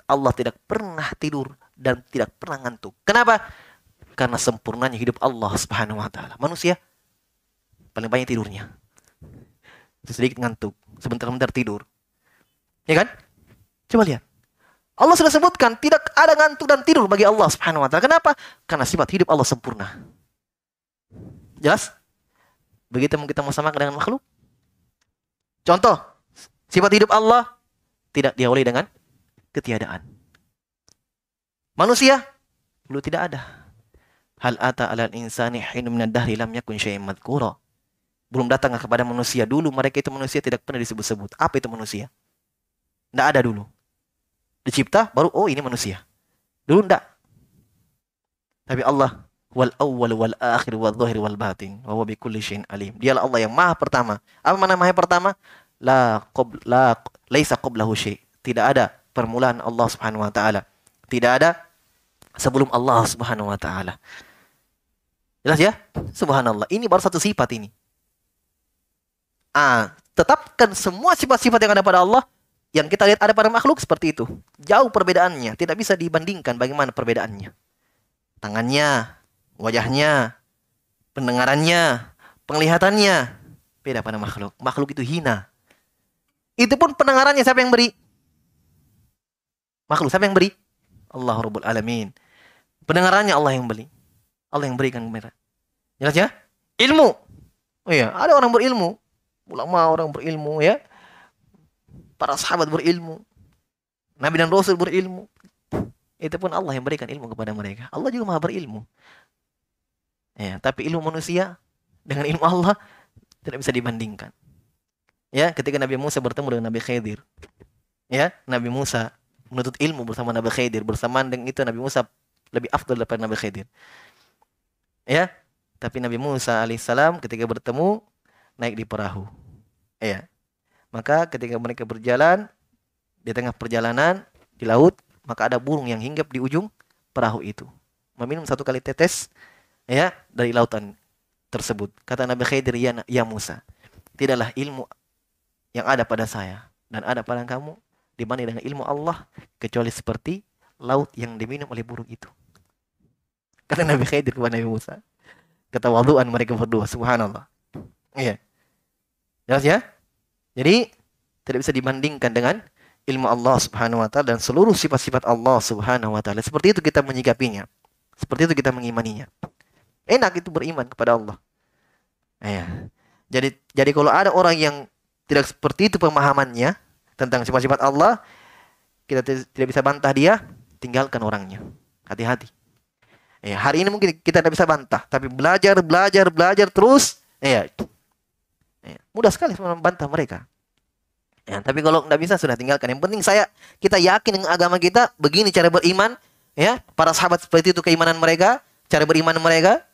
Speaker 1: Allah tidak pernah tidur dan tidak pernah ngantuk. Kenapa? Karena sempurnanya hidup Allah Subhanahu wa taala. Manusia paling banyak tidurnya. Sedikit ngantuk, sebentar-bentar tidur. Ya kan? Coba lihat. Allah sudah sebutkan tidak ada ngantuk dan tidur bagi Allah Subhanahu wa taala. Kenapa? Karena sifat hidup Allah sempurna. Jelas? Begitu kita mau samakan dengan makhluk. Contoh, sifat hidup Allah tidak diawali dengan ketiadaan. Manusia dulu tidak ada. Hal ata alal insani hinum dahri lam yakun madhkura. Belum datang kepada manusia dulu mereka itu manusia tidak pernah disebut-sebut. Apa itu manusia? Tidak ada dulu. Dicipta baru oh ini manusia. Dulu tidak. Tapi Allah wal awwal wal akhir wal zahir wal batin wa huwa bikulli syai'in alim. Dialah Allah yang Maha pertama. Apa mana Maha pertama? La qab la laisa qablahu syai'. Tidak ada permulaan Allah Subhanahu wa taala. Tidak ada sebelum Allah Subhanahu wa taala. Jelas ya? Subhanallah. Ini baru satu sifat ini. Ah, tetapkan semua sifat-sifat yang ada pada Allah yang kita lihat ada pada makhluk seperti itu. Jauh perbedaannya, tidak bisa dibandingkan bagaimana perbedaannya. Tangannya, wajahnya, pendengarannya, penglihatannya beda pada makhluk. Makhluk itu hina. Itu pun pendengarannya siapa yang beri? Makhluk siapa yang beri? Allah Rabbul Alamin. Pendengarannya Allah yang beli. Allah yang berikan mereka. Jelas ya? Ilmu. Oh iya, ada orang berilmu. Ulama orang berilmu ya. Para sahabat berilmu. Nabi dan Rasul berilmu. Itu pun Allah yang berikan ilmu kepada mereka. Allah juga maha berilmu. Ya, tapi ilmu manusia dengan ilmu Allah tidak bisa dibandingkan. Ya, ketika Nabi Musa bertemu dengan Nabi Khidir. Ya, Nabi Musa menuntut ilmu bersama Nabi Khidir. Bersamaan dengan itu Nabi Musa lebih afdal daripada Nabi Khidir. Ya, tapi Nabi Musa alaihissalam ketika bertemu naik di perahu. Ya. Maka ketika mereka berjalan di tengah perjalanan di laut, maka ada burung yang hinggap di ujung perahu itu. Meminum satu kali tetes ya dari lautan tersebut. Kata Nabi Khidir, ya, ya Musa, tidaklah ilmu yang ada pada saya dan ada pada kamu dibanding dengan ilmu Allah kecuali seperti laut yang diminum oleh burung itu. Kata Nabi Khidir kepada Nabi Musa. Ketawaduan mereka berdua, subhanallah. Iya. Jelas ya? Jadi tidak bisa dibandingkan dengan ilmu Allah Subhanahu wa taala dan seluruh sifat-sifat Allah Subhanahu wa taala. Seperti itu kita menyikapinya. Seperti itu kita mengimaninya. Enak itu beriman kepada Allah. Ya. Jadi jadi kalau ada orang yang tidak seperti itu pemahamannya tentang sifat-sifat Allah, kita tidak bisa bantah dia, tinggalkan orangnya. Hati-hati. Ya, hari ini mungkin kita tidak bisa bantah, tapi belajar, belajar, belajar terus, ya, Ya, mudah sekali membantah mereka. Ya, tapi kalau tidak bisa sudah tinggalkan. Yang penting saya kita yakin dengan agama kita, begini cara beriman, ya. Para sahabat seperti itu keimanan mereka, cara beriman mereka.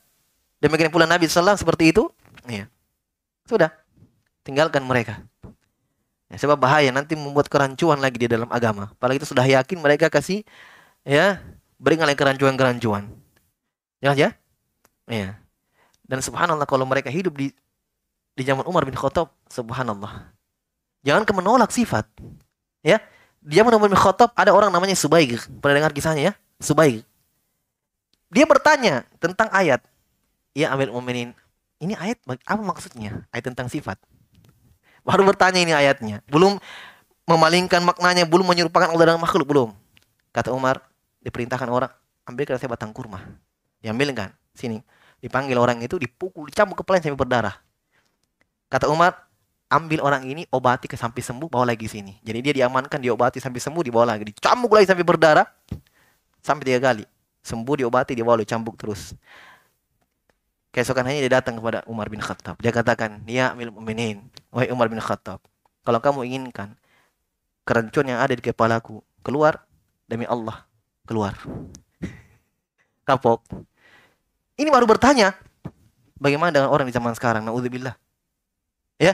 Speaker 1: Demikian pula Nabi sallallahu seperti itu. Ya. Sudah. Tinggalkan mereka. Ya, sebab bahaya nanti membuat kerancuan lagi di dalam agama. Apalagi itu sudah yakin mereka kasih ya, berikan lagi kerancuan-kerancuan. Ya, ya. Ya. Dan subhanallah kalau mereka hidup di di zaman Umar bin Khattab, subhanallah. Jangan ke menolak sifat. Ya. Di zaman Umar bin Khattab ada orang namanya Subaig. Pernah dengar kisahnya ya? Subaig. Dia bertanya tentang ayat. Ya Amir Mu'minin, ini ayat apa maksudnya? Ayat tentang sifat. Baru bertanya ini ayatnya. Belum memalingkan maknanya, belum menyerupakan Allah dengan makhluk, belum. Kata Umar, diperintahkan orang, ambilkan saya batang kurma. Diambil kan? Sini. Dipanggil orang itu, dipukul, dicambuk kepala sampai berdarah. Kata Umar, ambil orang ini, obati ke sampai sembuh, bawa lagi sini. Jadi dia diamankan, diobati sampai sembuh, dibawa lagi. Dicambuk lagi sampai berdarah, sampai tiga kali. Sembuh, diobati, dibawa lagi, cambuk terus. Keesokan hanya dia datang kepada Umar bin Khattab. Dia katakan, Ya amil mu'minin, wahai Umar bin Khattab, kalau kamu inginkan kerancuan yang ada di kepalaku keluar, demi Allah, keluar. *laughs* Kapok. Ini baru bertanya, bagaimana dengan orang di zaman sekarang? Na'udzubillah ya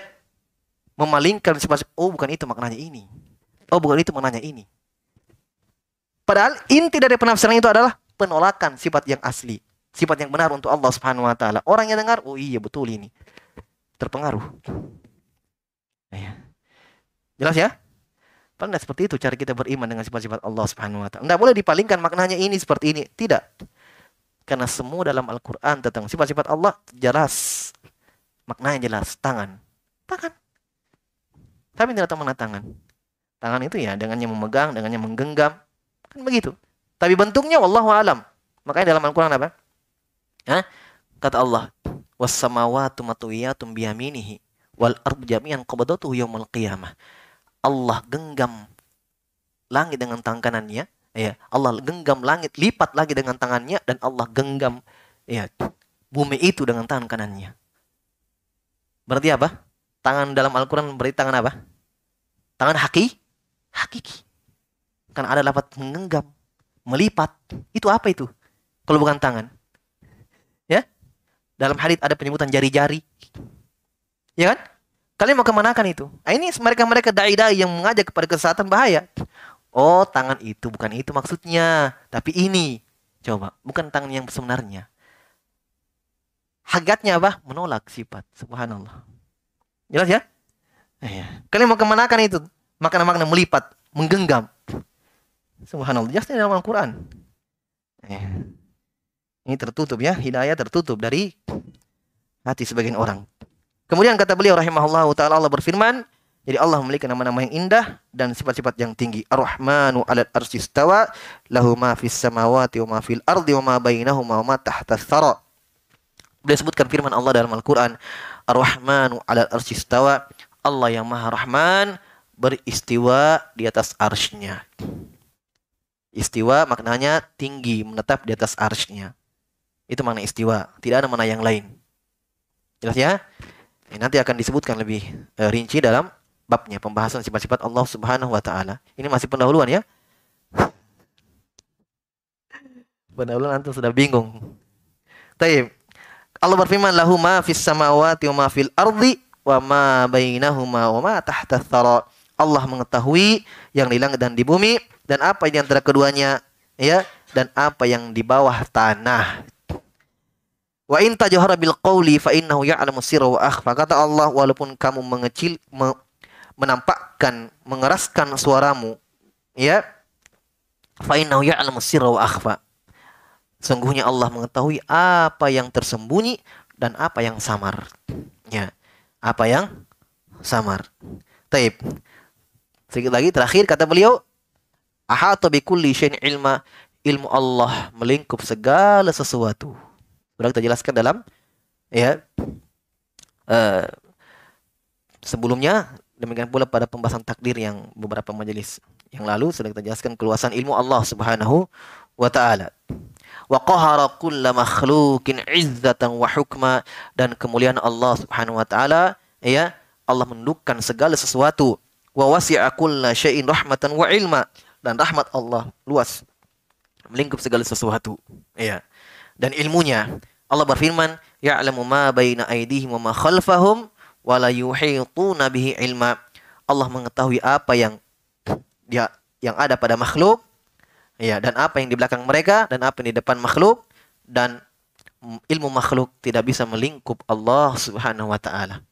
Speaker 1: memalingkan sifat oh bukan itu maknanya ini oh bukan itu maknanya ini padahal inti dari penafsiran itu adalah penolakan sifat yang asli sifat yang benar untuk Allah Subhanahu wa taala orang yang dengar oh iya betul ini terpengaruh ya. jelas ya Padahal seperti itu cara kita beriman dengan sifat-sifat Allah Subhanahu wa taala. Tidak boleh dipalingkan maknanya ini seperti ini. Tidak. Karena semua dalam Al-Qur'an tentang sifat-sifat Allah jelas. Maknanya jelas, tangan. Tangan. Tapi tidak tahu mana tangan. Tangan itu ya dengannya memegang, dengannya menggenggam. Kan begitu. Tapi bentuknya wallahu alam. Makanya dalam Al-Qur'an apa? Hah? Kata Allah, "Was-samawati matwiyatum biyaminihi wal ardu jami'an qabdatuhu yaumil qiyamah." Allah genggam langit dengan tangan kanannya, ya. Allah genggam langit lipat lagi dengan tangannya dan Allah genggam ya bumi itu dengan tangan kanannya. Berarti apa? Tangan dalam Al-Qur'an berarti tangan apa? Tangan haki? Hakiki. Kan ada lapat menggenggam, melipat. Itu apa itu? Kalau bukan tangan. Dalam hadis ada penyebutan jari-jari. Ya kan? Kalian mau kemanakan itu? Nah, ini mereka-mereka dai-dai yang mengajak kepada kesesatan bahaya. Oh, tangan itu bukan itu maksudnya, tapi ini. Coba, bukan tangan yang sebenarnya. Hagatnya apa? Menolak sifat. Subhanallah. Jelas ya? Iya. Kalian mau kemanakan itu? Makna-makna melipat, menggenggam. Subhanallah. Jelasnya dalam Al-Quran. Iya. Ini tertutup ya. Hidayah tertutup dari hati sebagian orang. Kemudian kata beliau rahimahullah ta'ala Allah berfirman. Jadi Allah memiliki nama-nama yang indah dan sifat-sifat yang tinggi. Ar-Rahmanu 'alal arsy istawa, lahu ma fis samawati wa ma fil ardi wa ma bainahuma wa ma tahta thara. Beliau sebutkan firman Allah dalam Al-Qur'an, Ar-Rahmanu 'alal arsy istawa. Allah yang Maha Rahman beristiwa di atas arsy-Nya. Istiwa maknanya tinggi, menetap di atas arsy-Nya. Itu makna istiwa, tidak ada makna yang lain. Jelas ya? Ini nanti akan disebutkan lebih uh, rinci dalam babnya pembahasan sifat-sifat Allah Subhanahu wa taala. Ini masih pendahuluan ya. *laughs* Pendahuluan antum sudah bingung. Taib. Allah berfirman lahu ma fis samawati wa ma fil ardi wa ma bainahuma wa ma tahta thara. Allah mengetahui yang di langit dan di bumi dan apa di antara keduanya ya dan apa yang di bawah tanah. Wa in tajhara bil qawli fa innahu ya'lamu sirra wa akhfa. Kata Allah walaupun kamu mengecil me, menampakkan mengeraskan suaramu ya fa innahu ya'lamu sirra wa akhfa. Sungguhnya Allah mengetahui apa yang tersembunyi dan apa yang samar. Ya. Apa yang samar. Taib. Sedikit lagi terakhir kata beliau ahata bi kulli syai'in ilma ilmu Allah melingkup segala sesuatu. Sudah kita jelaskan dalam ya uh, sebelumnya demikian pula pada pembahasan takdir yang beberapa majelis yang lalu sudah kita jelaskan keluasan ilmu Allah Subhanahu wa taala. Wa qahara kulla makhluqin izzatan wa hukma dan kemuliaan Allah Subhanahu wa taala ya Allah menundukkan segala sesuatu wa wasi'a kulla syai'in rahmatan wa ilma dan rahmat Allah luas melingkup segala sesuatu ya dan ilmunya. Allah berfirman ya'lamu ma baina aydihim wa ma khalfahum wa la yuhituna bihi ilma. Allah mengetahui apa yang dia yang ada pada makhluk ya dan apa yang di belakang mereka dan apa yang di depan makhluk dan ilmu makhluk tidak bisa melingkup Allah Subhanahu wa taala.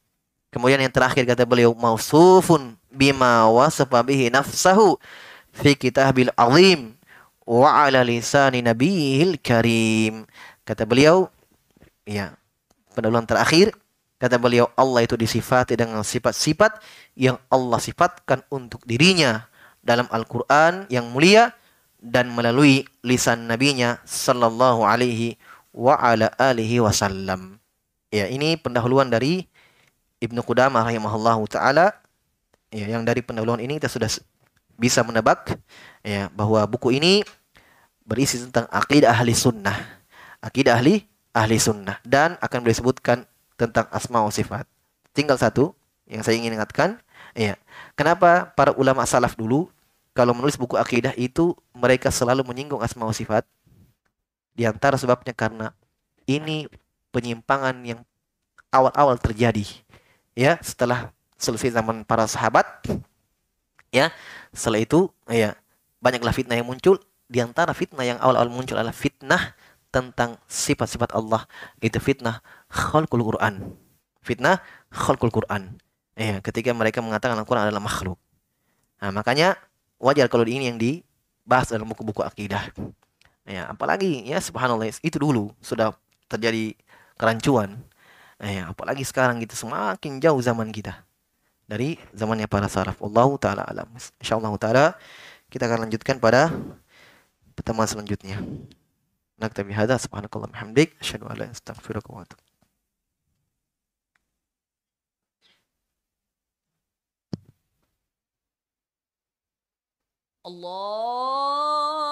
Speaker 1: Kemudian yang terakhir kata beliau mausufun bima wasafa bihi nafsahu fi kitabil azim wa ala lisani nabiyil karim. Kata beliau, ya, pendahuluan terakhir kata beliau Allah itu disifati dengan sifat-sifat yang Allah sifatkan untuk dirinya dalam Al-Qur'an yang mulia dan melalui lisan nabinya sallallahu alaihi wa ala alihi wasallam. Ya, ini pendahuluan dari Ibnu Qudamah rahimahullahu taala ya yang dari pendahuluan ini kita sudah bisa menebak ya bahwa buku ini berisi tentang akidah ahli sunnah. Akidah ahli ahli sunnah. Dan akan disebutkan tentang asma wa sifat. Tinggal satu yang saya ingin ingatkan ya kenapa para ulama salaf dulu kalau menulis buku akidah itu mereka selalu menyinggung asma wa sifat? Di antara sebabnya karena ini penyimpangan yang awal-awal terjadi ya setelah selesai zaman para sahabat ya setelah itu ya banyaklah fitnah yang muncul. Di antara fitnah yang awal-awal muncul adalah fitnah tentang sifat-sifat Allah. Itu fitnah khalqul Quran. Fitnah khalqul Quran. Ya ketika mereka mengatakan Al-Quran adalah makhluk. Nah makanya wajar kalau ini yang dibahas dalam buku-buku akidah. Ya apalagi ya subhanallah itu dulu sudah terjadi kerancuan. Eh, apalagi sekarang gitu semakin jauh zaman kita dari zamannya para saraf. Allah taala alam. Insyaallah taala kita akan lanjutkan pada pertemuan selanjutnya. Naktabi hadza subhanakallah hamdik asyhadu alla astaghfiruka wa atubu
Speaker 2: Allah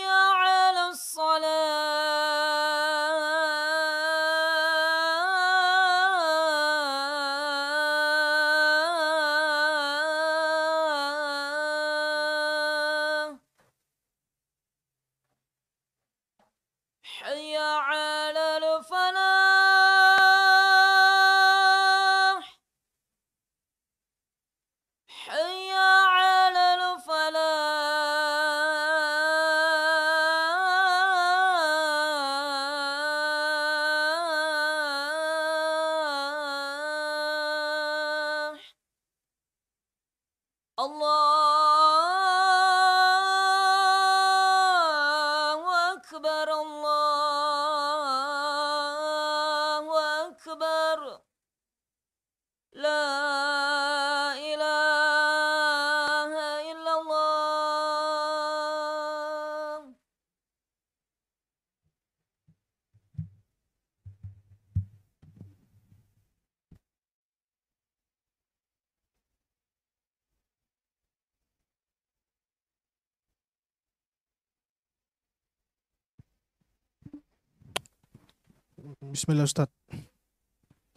Speaker 3: Bismillah Ustadz.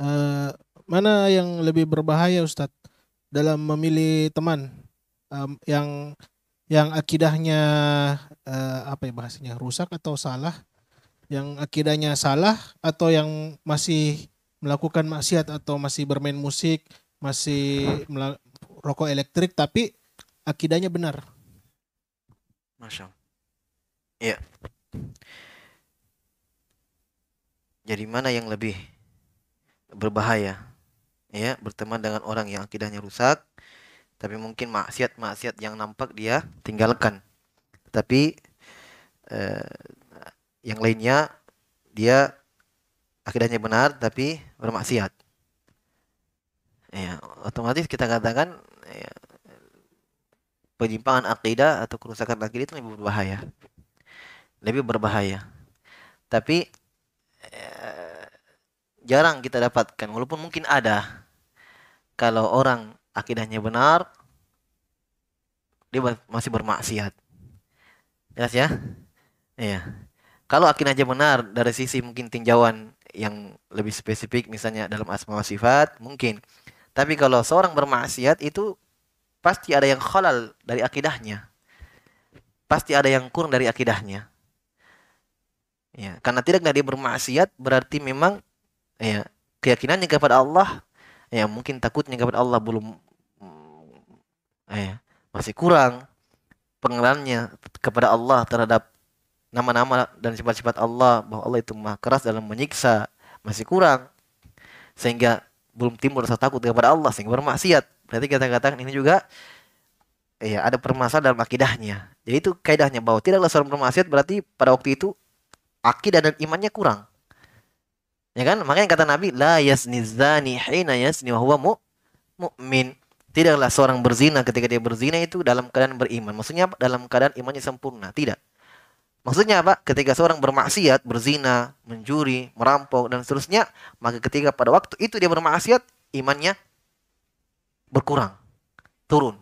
Speaker 3: Eh, mana yang lebih berbahaya Ustadz dalam memilih teman Em, yang yang akidahnya eh, apa ya bahasanya rusak atau salah? Yang akidahnya salah atau yang masih melakukan maksiat atau masih bermain musik, masih rokok elektrik tapi akidahnya benar.
Speaker 1: Masya Allah. Iya. Jadi mana yang lebih berbahaya? Ya, berteman dengan orang yang akidahnya rusak, tapi mungkin maksiat-maksiat yang nampak dia tinggalkan. Tapi eh, yang lainnya dia akidahnya benar tapi bermaksiat. Ya, otomatis kita katakan ya, penyimpangan akidah atau kerusakan akidah itu lebih berbahaya. Lebih berbahaya. Tapi eh, jarang kita dapatkan walaupun mungkin ada kalau orang akidahnya benar dia masih bermaksiat. Jelas ya? Iya. Kalau akidahnya benar dari sisi mungkin tinjauan yang lebih spesifik misalnya dalam asma wa sifat mungkin. Tapi kalau seorang bermaksiat itu pasti ada yang khalal dari akidahnya. Pasti ada yang kurang dari akidahnya. Ya, karena tidak dia bermaksiat berarti memang ya keyakinannya kepada Allah ya mungkin takutnya kepada Allah belum mm, eh masih kurang pengenalannya kepada Allah terhadap nama-nama dan sifat-sifat Allah bahwa Allah itu maha keras dalam menyiksa masih kurang sehingga belum timbul rasa takut kepada Allah sehingga bermaksiat. Berarti kita katakan ini juga ya ada permasalahan dalam akidahnya. Jadi itu kaidahnya bahwa tidaklah seorang bermaksiat berarti pada waktu itu akidah dan imannya kurang ya kan makanya kata Nabi la yasni zani hina yasni wa huwa mu- mu'min Tidaklah seorang berzina ketika dia berzina itu dalam keadaan beriman. Maksudnya apa? Dalam keadaan imannya sempurna. Tidak. Maksudnya apa? Ketika seorang bermaksiat, berzina, mencuri, merampok, dan seterusnya, maka ketika pada waktu itu dia bermaksiat, imannya berkurang, turun.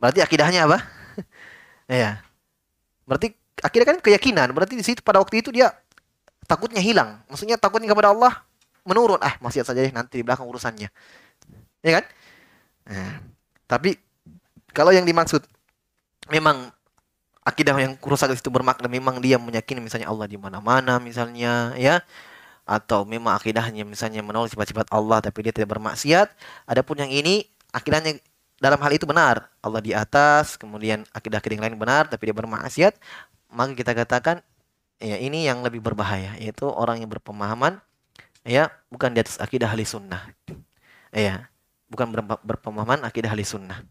Speaker 1: Berarti akidahnya apa? *laughs* ya. Berarti akidah kan keyakinan. Berarti di situ pada waktu itu dia takutnya hilang. Maksudnya takutnya kepada Allah menurun. Ah, maksiat saja deh nanti di belakang urusannya. Ya kan? Nah, tapi kalau yang dimaksud memang akidah yang rusak itu bermakna memang dia meyakini misalnya Allah di mana-mana misalnya ya atau memang akidahnya misalnya menolak sifat-sifat Allah tapi dia tidak bermaksiat adapun yang ini akidahnya dalam hal itu benar Allah di atas kemudian akidah-akidah yang lain benar tapi dia bermaksiat maka kita katakan ya ini yang lebih berbahaya yaitu orang yang berpemahaman ya bukan di atas akidah ahli sunnah. Ya bukan ber- berpemahaman akidah ahli sunnah.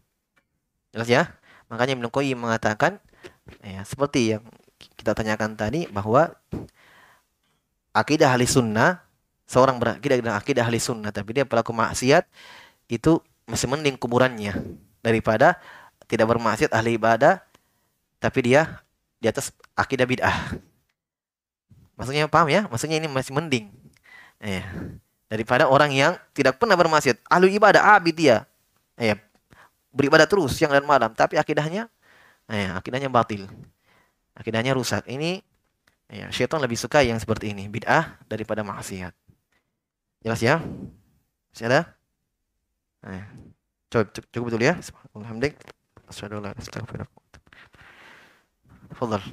Speaker 1: Jelas ya? Makanya Ibnu Qayyim mengatakan ya seperti yang kita tanyakan tadi bahwa akidah ahli sunnah seorang berakidah dengan akidah ahli sunnah tapi dia pelaku maksiat itu masih mending kuburannya daripada tidak bermaksiat ahli ibadah tapi dia di atas akidah bid'ah. Maksudnya paham ya? Maksudnya ini masih mending. Ya. Daripada orang yang tidak pernah bermaksiat, ahli ibadah abid dia. Ya. Beribadah terus siang dan malam, tapi akidahnya ya, akidahnya batil. Akidahnya rusak. Ini ya, syaitan lebih suka yang seperti ini, bid'ah daripada maksiat. Jelas ya? Masih ada? Nah, cukup, cukup, betul ya. Alhamdulillah. Assalamualaikum Yapılır.